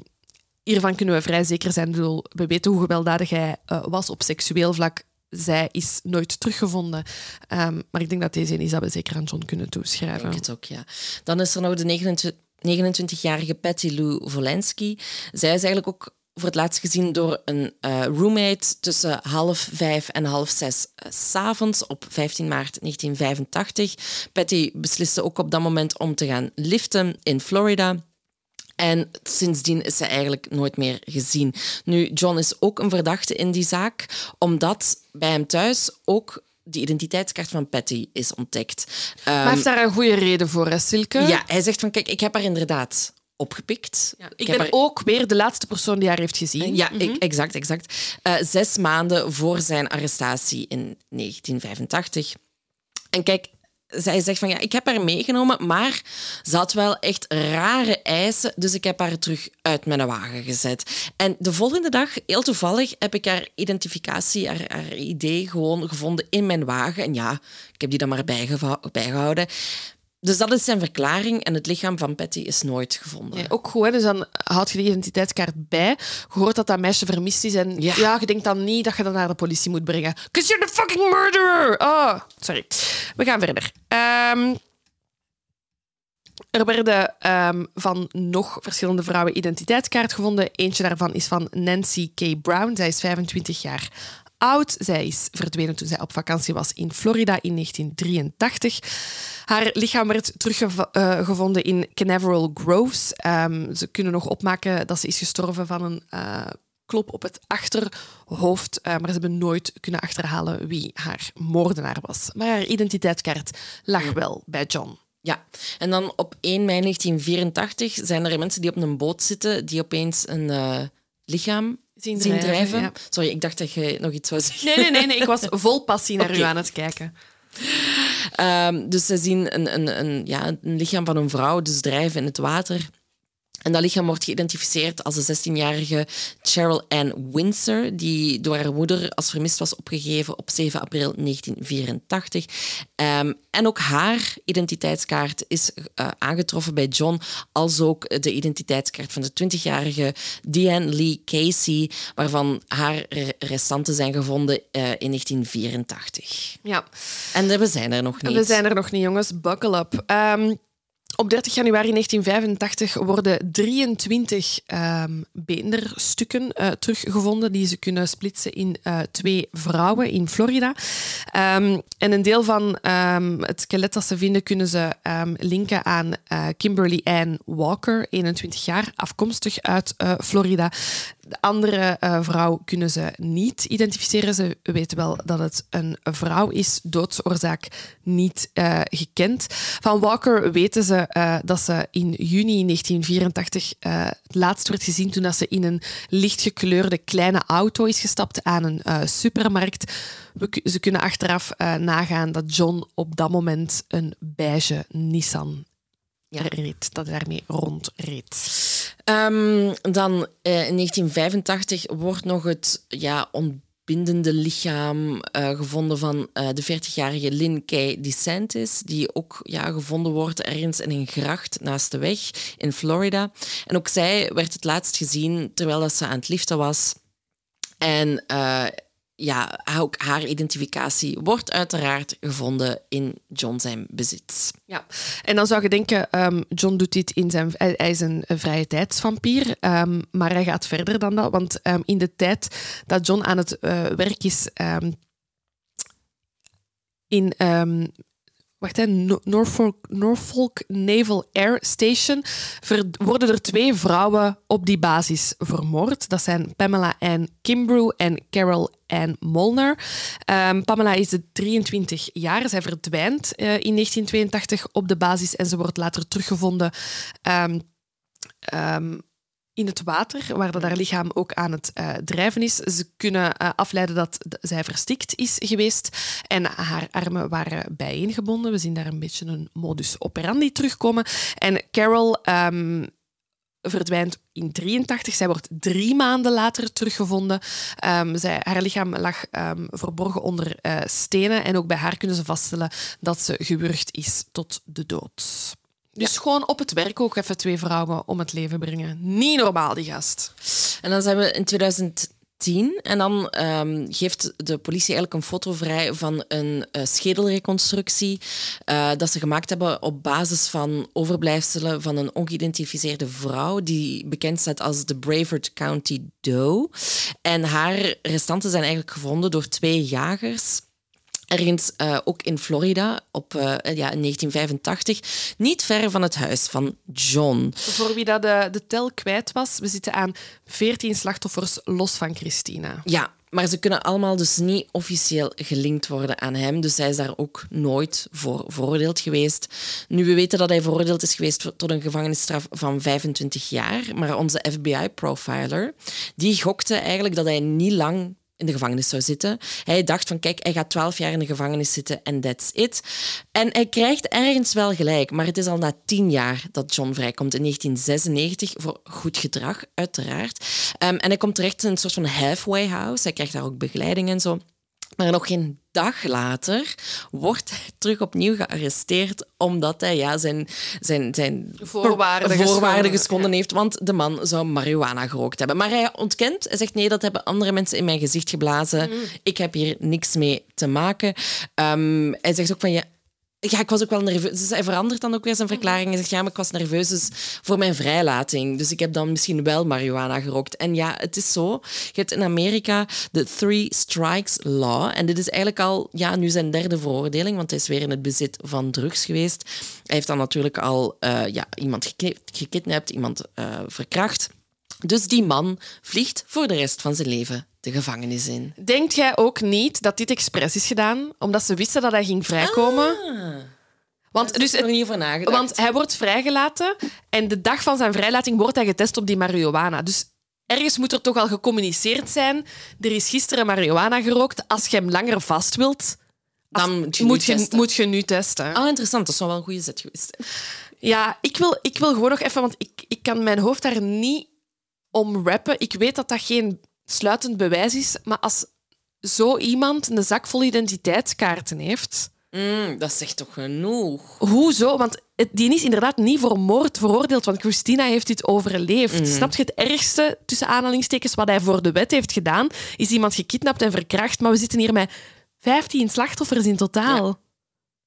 hiervan kunnen we vrij zeker zijn. Bedoel, we weten hoe gewelddadig hij eh, was op seksueel vlak. Zij is nooit teruggevonden. Ehm, maar ik denk dat deze we zeker aan John kunnen toeschrijven. Denk het ook, ja. Dan is er nog de 29 29-jarige Patty Lou Volensky. Zij is eigenlijk ook voor het laatst gezien door een uh, roommate tussen half vijf en half zes uh, s avonds op 15 maart 1985. Patty besliste ook op dat moment om te gaan liften in Florida. En sindsdien is ze eigenlijk nooit meer gezien. Nu, John is ook een verdachte in die zaak, omdat bij hem thuis ook de identiteitskaart van Patty is ontdekt. Maar hij heeft daar een goede reden voor, hè, Silke? Ja, hij zegt van, kijk, ik heb haar inderdaad opgepikt. Ja, ik, ben haar... ook weer de laatste persoon die haar heeft gezien. Ja, mm -hmm. exact, exact. Uh, zes maanden voor zijn arrestatie in 1985. En kijk, zij zegt van ja, ik heb haar meegenomen, maar ze had wel echt rare eisen, dus ik heb haar terug uit mijn wagen gezet. En de volgende dag, heel toevallig, heb ik haar identificatie, haar, haar idee gewoon gevonden in mijn wagen. En ja, ik heb die dan maar bijgehouden. Dus dat is zijn verklaring en het lichaam van Patty is nooit gevonden. Ook goed, hè? dus dan houd je die identiteitskaart bij. Je hoort dat dat meisje vermist is en ja. ja. je denkt dan niet dat je dat naar de politie moet brengen. Because you're the fucking murderer! Oh, sorry. We gaan verder. Um, er werden um, van nog verschillende vrouwen identiteitskaart gevonden. Eentje daarvan is van Nancy K. Brown. Zij is 25 jaar oud. Zij is verdwenen toen zij op vakantie was in Florida in 1983. Haar lichaam werd teruggevonden in Canaveral Groves. Um, ze kunnen nog opmaken dat ze is gestorven van een uh, klop op het achterhoofd, uh, maar ze hebben nooit kunnen achterhalen wie haar moordenaar was. Maar haar identiteitskaart lag wel bij John. Ja, en dan op 1 mei 1984 zijn er mensen die op een boot zitten die opeens een uh, lichaam zien drijven. Zien drijven. Ja. Sorry, ik dacht dat je nog iets zou zeggen. Nee, nee, nee, nee. ik was vol passie naar okay. u aan het kijken. Um, dus ze zien een, een, een, ja, een lichaam van een vrouw dus drijven in het water. En dat lichaam wordt geïdentificeerd als de 16-jarige Cheryl Ann Windsor, die door haar moeder als vermist was opgegeven op 7 april 1984. Um, en ook haar identiteitskaart is uh, aangetroffen bij John, als ook de identiteitskaart van de 20-jarige Diane Lee Casey, waarvan haar restanten zijn gevonden uh, in 1984. Ja. En we zijn er nog niet. We zijn er nog niet, jongens. Buckle up. Um, op 30 januari 1985 worden 23 um, beenderstukken uh, teruggevonden die ze kunnen splitsen in uh, twee vrouwen in Florida. Um, en een deel van um, het skelet dat ze vinden kunnen ze linken aan uh, Kimberly Ann Walker, 21 jaar, afkomstig uit Florida. De andere uh, vrouw kunnen ze niet identificeren. Ze weten wel dat het een vrouw is. Doodsoorzaak niet uh, gekend. Van Walker weten ze uh, dat ze in juni 1984 het laatst werd gezien toen dat ze in een lichtgekleurde kleine auto is gestapt aan een supermarkt. We, ze kunnen achteraf nagaan dat John op dat moment een beige Nissan ja. reed, dat daarmee rondreed. Um, dan uh, in 1985 wordt nog het ja, ontbindende lichaam uh, gevonden van uh, de 40-jarige Lynn Kay DeSantis, die ook ja, gevonden wordt ergens in een gracht naast de weg in Florida. En ook zij werd het laatst gezien terwijl dat ze aan het liften was. En ja, ook haar identificatie wordt uiteraard gevonden in John zijn bezit. Ja, en dan zou je denken, um, John doet dit in zijn... Hij is een vrije tijdsvampier, um, maar hij gaat verder dan dat. Want um, in de tijd dat John aan het uh, werk is in wacht, hè, Norfolk, Norfolk Naval Air Station worden er twee vrouwen op die basis vermoord. Dat zijn Pamela Ann Kimbrough en Carol Ann Molnar. Um, Pamela is 23 jaar. Zij verdwijnt uh, in 1982 op de basis en ze wordt later teruggevonden um, um, in het water, waar haar lichaam ook aan het uh, drijven is. Ze kunnen uh, afleiden dat zij verstikt is geweest en haar armen waren bijeengebonden. We zien daar een beetje een modus operandi terugkomen. En Carol um, verdwijnt in 83. Zij wordt drie maanden later teruggevonden. Um, zij, haar lichaam lag um, verborgen onder uh, stenen en ook bij haar kunnen ze vaststellen dat ze gewurgd is tot de dood. Dus ja. gewoon op het werk ook even twee vrouwen om het leven brengen. Niet normaal, die gast. En dan zijn we in 2010 2010. En dan ehm, geeft de politie eigenlijk een foto vrij van een eh, schedelreconstructie eh, dat ze gemaakt hebben op basis van overblijfselen van een ongeïdentificeerde vrouw die bekend staat als de Brevard County Doe. En haar restanten zijn eigenlijk gevonden door twee jagers ergens uh, ook in Florida op, uh, ja, in 1985, niet ver van het huis van John. Voor wie dat de, de tel kwijt was, we zitten aan 14 slachtoffers los van Christina. Ja, maar ze kunnen allemaal dus niet officieel gelinkt worden aan hem. Dus hij is daar ook nooit voor veroordeeld geweest. Nu, we weten dat hij veroordeeld is geweest tot een gevangenisstraf van 25 jaar. Maar onze FBI-profiler, die gokte eigenlijk dat hij niet lang in de gevangenis zou zitten. Hij dacht van, kijk, hij gaat twaalf jaar in de gevangenis zitten en that's it. En hij krijgt ergens wel gelijk, maar het is al na tien jaar dat John vrijkomt in 1996 voor goed gedrag, uiteraard. Um, en hij komt terecht in een soort van halfway house. Hij krijgt daar ook begeleiding en zo. Maar nog geen dag later wordt hij terug opnieuw gearresteerd omdat hij ja, zijn, zijn, zijn voorwaarden, voorwaarden geschonden heeft. Want de man zou marihuana gerookt hebben. Maar hij ontkent. Hij zegt nee, dat hebben andere mensen in mijn gezicht geblazen. Mm. Ik heb hier niks mee te maken. Um, hij zegt ook van ja, ja, ik was ook wel nerveus. Dus hij verandert dan ook weer zijn verklaring. Hij zegt, ja, maar ik was nerveus dus voor mijn vrijlating. Dus ik heb dan misschien wel marihuana gerookt. En ja, het is zo. Je hebt in Amerika de Three Strikes Law. En dit is eigenlijk al ja, nu zijn derde veroordeling, want hij is weer in het bezit van drugs geweest. Hij heeft dan natuurlijk al uh, ja, iemand gekidnapt, iemand uh, verkracht. Dus die man vliegt voor de rest van zijn leven de gevangenis in. Denkt jij ook niet dat dit expres is gedaan, omdat ze wisten dat hij ging vrijkomen? Ah, want, dus, er niet over. Want hij wordt vrijgelaten en de dag van zijn vrijlating wordt hij getest op die marihuana. Dus ergens moet er toch al gecommuniceerd zijn. Er is gisteren marihuana gerookt. Als je hem langer vast wilt, dan moet je, moet je, moet je nu testen. Ah, interessant. Dat zou wel een goede zet geweest. Ja, ik wil, ik wil gewoon nog even, want ik, ik kan mijn hoofd daar niet om rappen. Ik weet dat dat geen sluitend bewijs is, maar als zo iemand een zak vol identiteitskaarten heeft... Mm, dat zegt toch genoeg? Hoezo? Want het, die is inderdaad niet voor moord veroordeeld, want Christina heeft dit overleefd. Mm. Snap je het ergste, tussen aanhalingstekens, wat hij voor de wet heeft gedaan? Is iemand gekidnapt en verkracht, maar we zitten hier met 15 slachtoffers in totaal. Ja.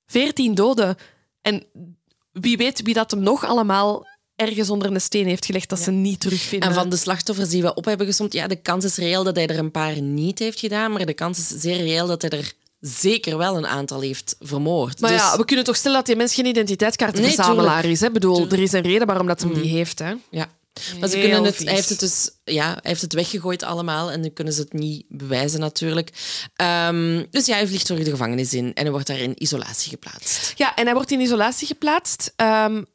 14 doden. En wie weet wie dat hem nog allemaal ergens onder een steen heeft gelegd dat ze niet terugvinden. En van de slachtoffers die we op hebben gesomd, ja, de kans is reëel dat hij er een paar niet heeft gedaan, maar de kans is zeer reëel dat hij er zeker wel een aantal heeft vermoord. Maar ja, dus- we kunnen toch stellen dat die mens geen identiteitskaartenverzamelaar nee, is. Hè? bedoel, er is een reden waarom dat hem die mhm. heeft. Hè? Ja. Maar ze kunnen het, hij, heeft het dus, ja, hij heeft het weggegooid allemaal en dan kunnen ze het niet bewijzen natuurlijk. Um, dus ja, hij vliegt door de gevangenis in en hij wordt daar in isolatie geplaatst. Ja, en hij wordt in isolatie geplaatst. Um,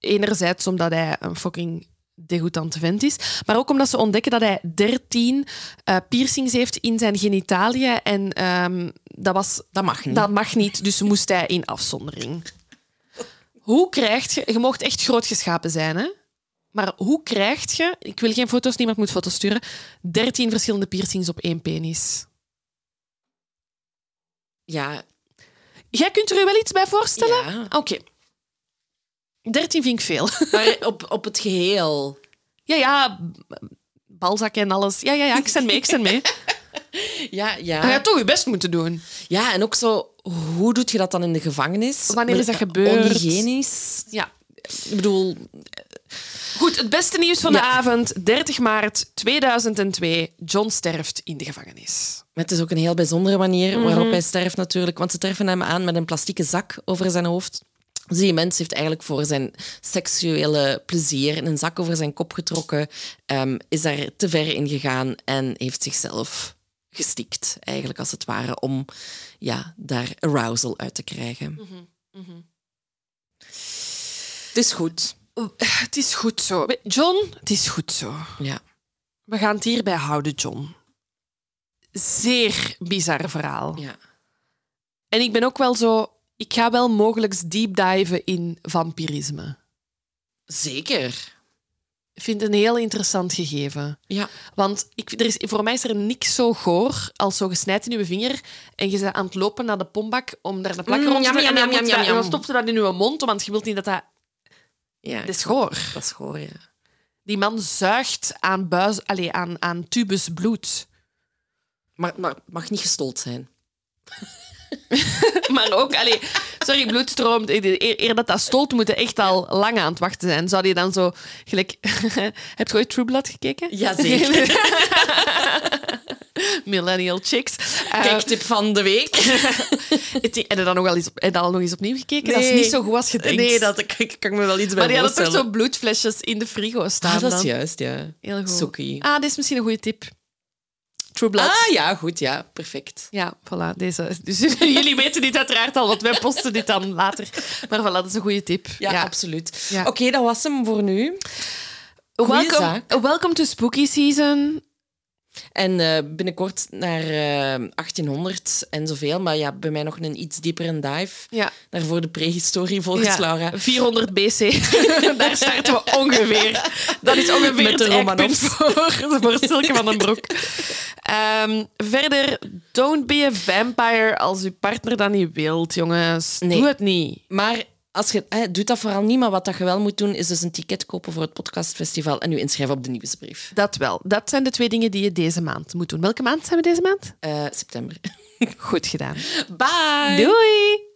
enerzijds omdat hij een fucking degoutante vent is, maar ook omdat ze ontdekken dat hij 13 uh, piercings heeft in zijn genitaliën en um, dat, was, dat mag niet. Dat mag niet, dus moest hij in afzondering. Hoe krijg je... Je mocht echt groot geschapen zijn, hè? Maar hoe krijg je... Ik wil geen foto's, niemand moet foto's sturen. 13 verschillende piercings op één penis. Ja. Jij kunt er je wel iets bij voorstellen? Ja. Oké. 13 vind ik veel. Maar op, op het geheel. Ja, ja, balzakken en alles. Ja, ja, ja, ik sta mee, ik sta mee. Ja, ja. Je gaat toch je best moeten doen. Ja, en ook zo, hoe doe je dat dan in de gevangenis? Wanneer is dat gebeurd? Onhygiënisch. Ja. Ik bedoel... Goed, het beste nieuws van de avond. 30 maart 2002. John sterft in de gevangenis. Het is ook een heel bijzondere manier waarop mhm. hij sterft natuurlijk. Want ze treffen hem aan met een plastieke zak over zijn hoofd. Dus die mens heeft eigenlijk voor zijn seksuele plezier een zak over zijn kop getrokken, um, is daar te ver in gegaan en heeft zichzelf gestikt, eigenlijk als het ware, om ja, daar arousal uit te krijgen. Mm -hmm. Het is goed. Het is goed zo. John, het is goed zo. Ja. We gaan het hierbij houden, John. Zeer bizar verhaal. Ja. En ik ben ook wel zo ik ga wel mogelijk deep diven in vampirisme. Zeker. Ik vind het een heel interessant gegeven. Ja. Want ik, er is, voor mij is er niks zo goor als zo gesnijd in je vinger en je bent aan het lopen naar de pombak om daar een plak mm, rond te doen en, dan, dan stopt je dat in je mond, want je wilt niet dat dat... Ja, dat is goor. Dat is goor, ja. Die man zuigt aan, buis, allez, aan, aan tubus bloed. Maar, maar mag niet gestold zijn. Maar ook, allee, sorry, bloedstroom, eer, eer dat dat stolt, moeten echt al lang aan het wachten zijn. Zou die dan zo gelijk... Heb je ooit True Blood gekeken? Jazeker. Millennial chicks. Eh, Kijktip van de week. je dan nog wel eens, je dat al nog eens opnieuw gekeken? Dat is Nee. niet zo goed als je denkt. Nee, dat ik, ik kan me wel iets bij maar die hadden toch zo bloedflesjes in de frigo staan Ah, dat is dan. juist, ja. Heel goed. Ah, dit is misschien een goede tip. True Blood. Ah ja, goed, ja, perfect. Ja, voilà. Deze. Dus jullie weten dit uiteraard al, want wij posten dit dan later. Maar voilà, dat is een goede tip. Ja, absoluut. Ja. Oké, dat was hem voor nu. Zaak. welcome to spooky season. En eh, binnenkort naar eh, 1800 en zoveel. Maar ja, bij mij nog een iets diepere dive. Ja. Daarvoor de prehistorie volgens Ja, Laura. 400 BC. Daar starten we ongeveer. Dat is ongeveer Met de Romanovs. voor, voor Silke van den Broek. Ehm, verder, don't be a vampire als je partner dat niet wilt, jongens. Nee. Doe het niet. Maar als je, hè, doe dat vooral niet. Maar wat dat je wel moet doen, is dus een ticket kopen voor het podcastfestival en je inschrijven op de nieuwsbrief. Dat wel. Dat zijn de twee dingen die je deze maand moet doen. Welke maand zijn we deze maand? Eh, september. Goed gedaan. Bye! Doei!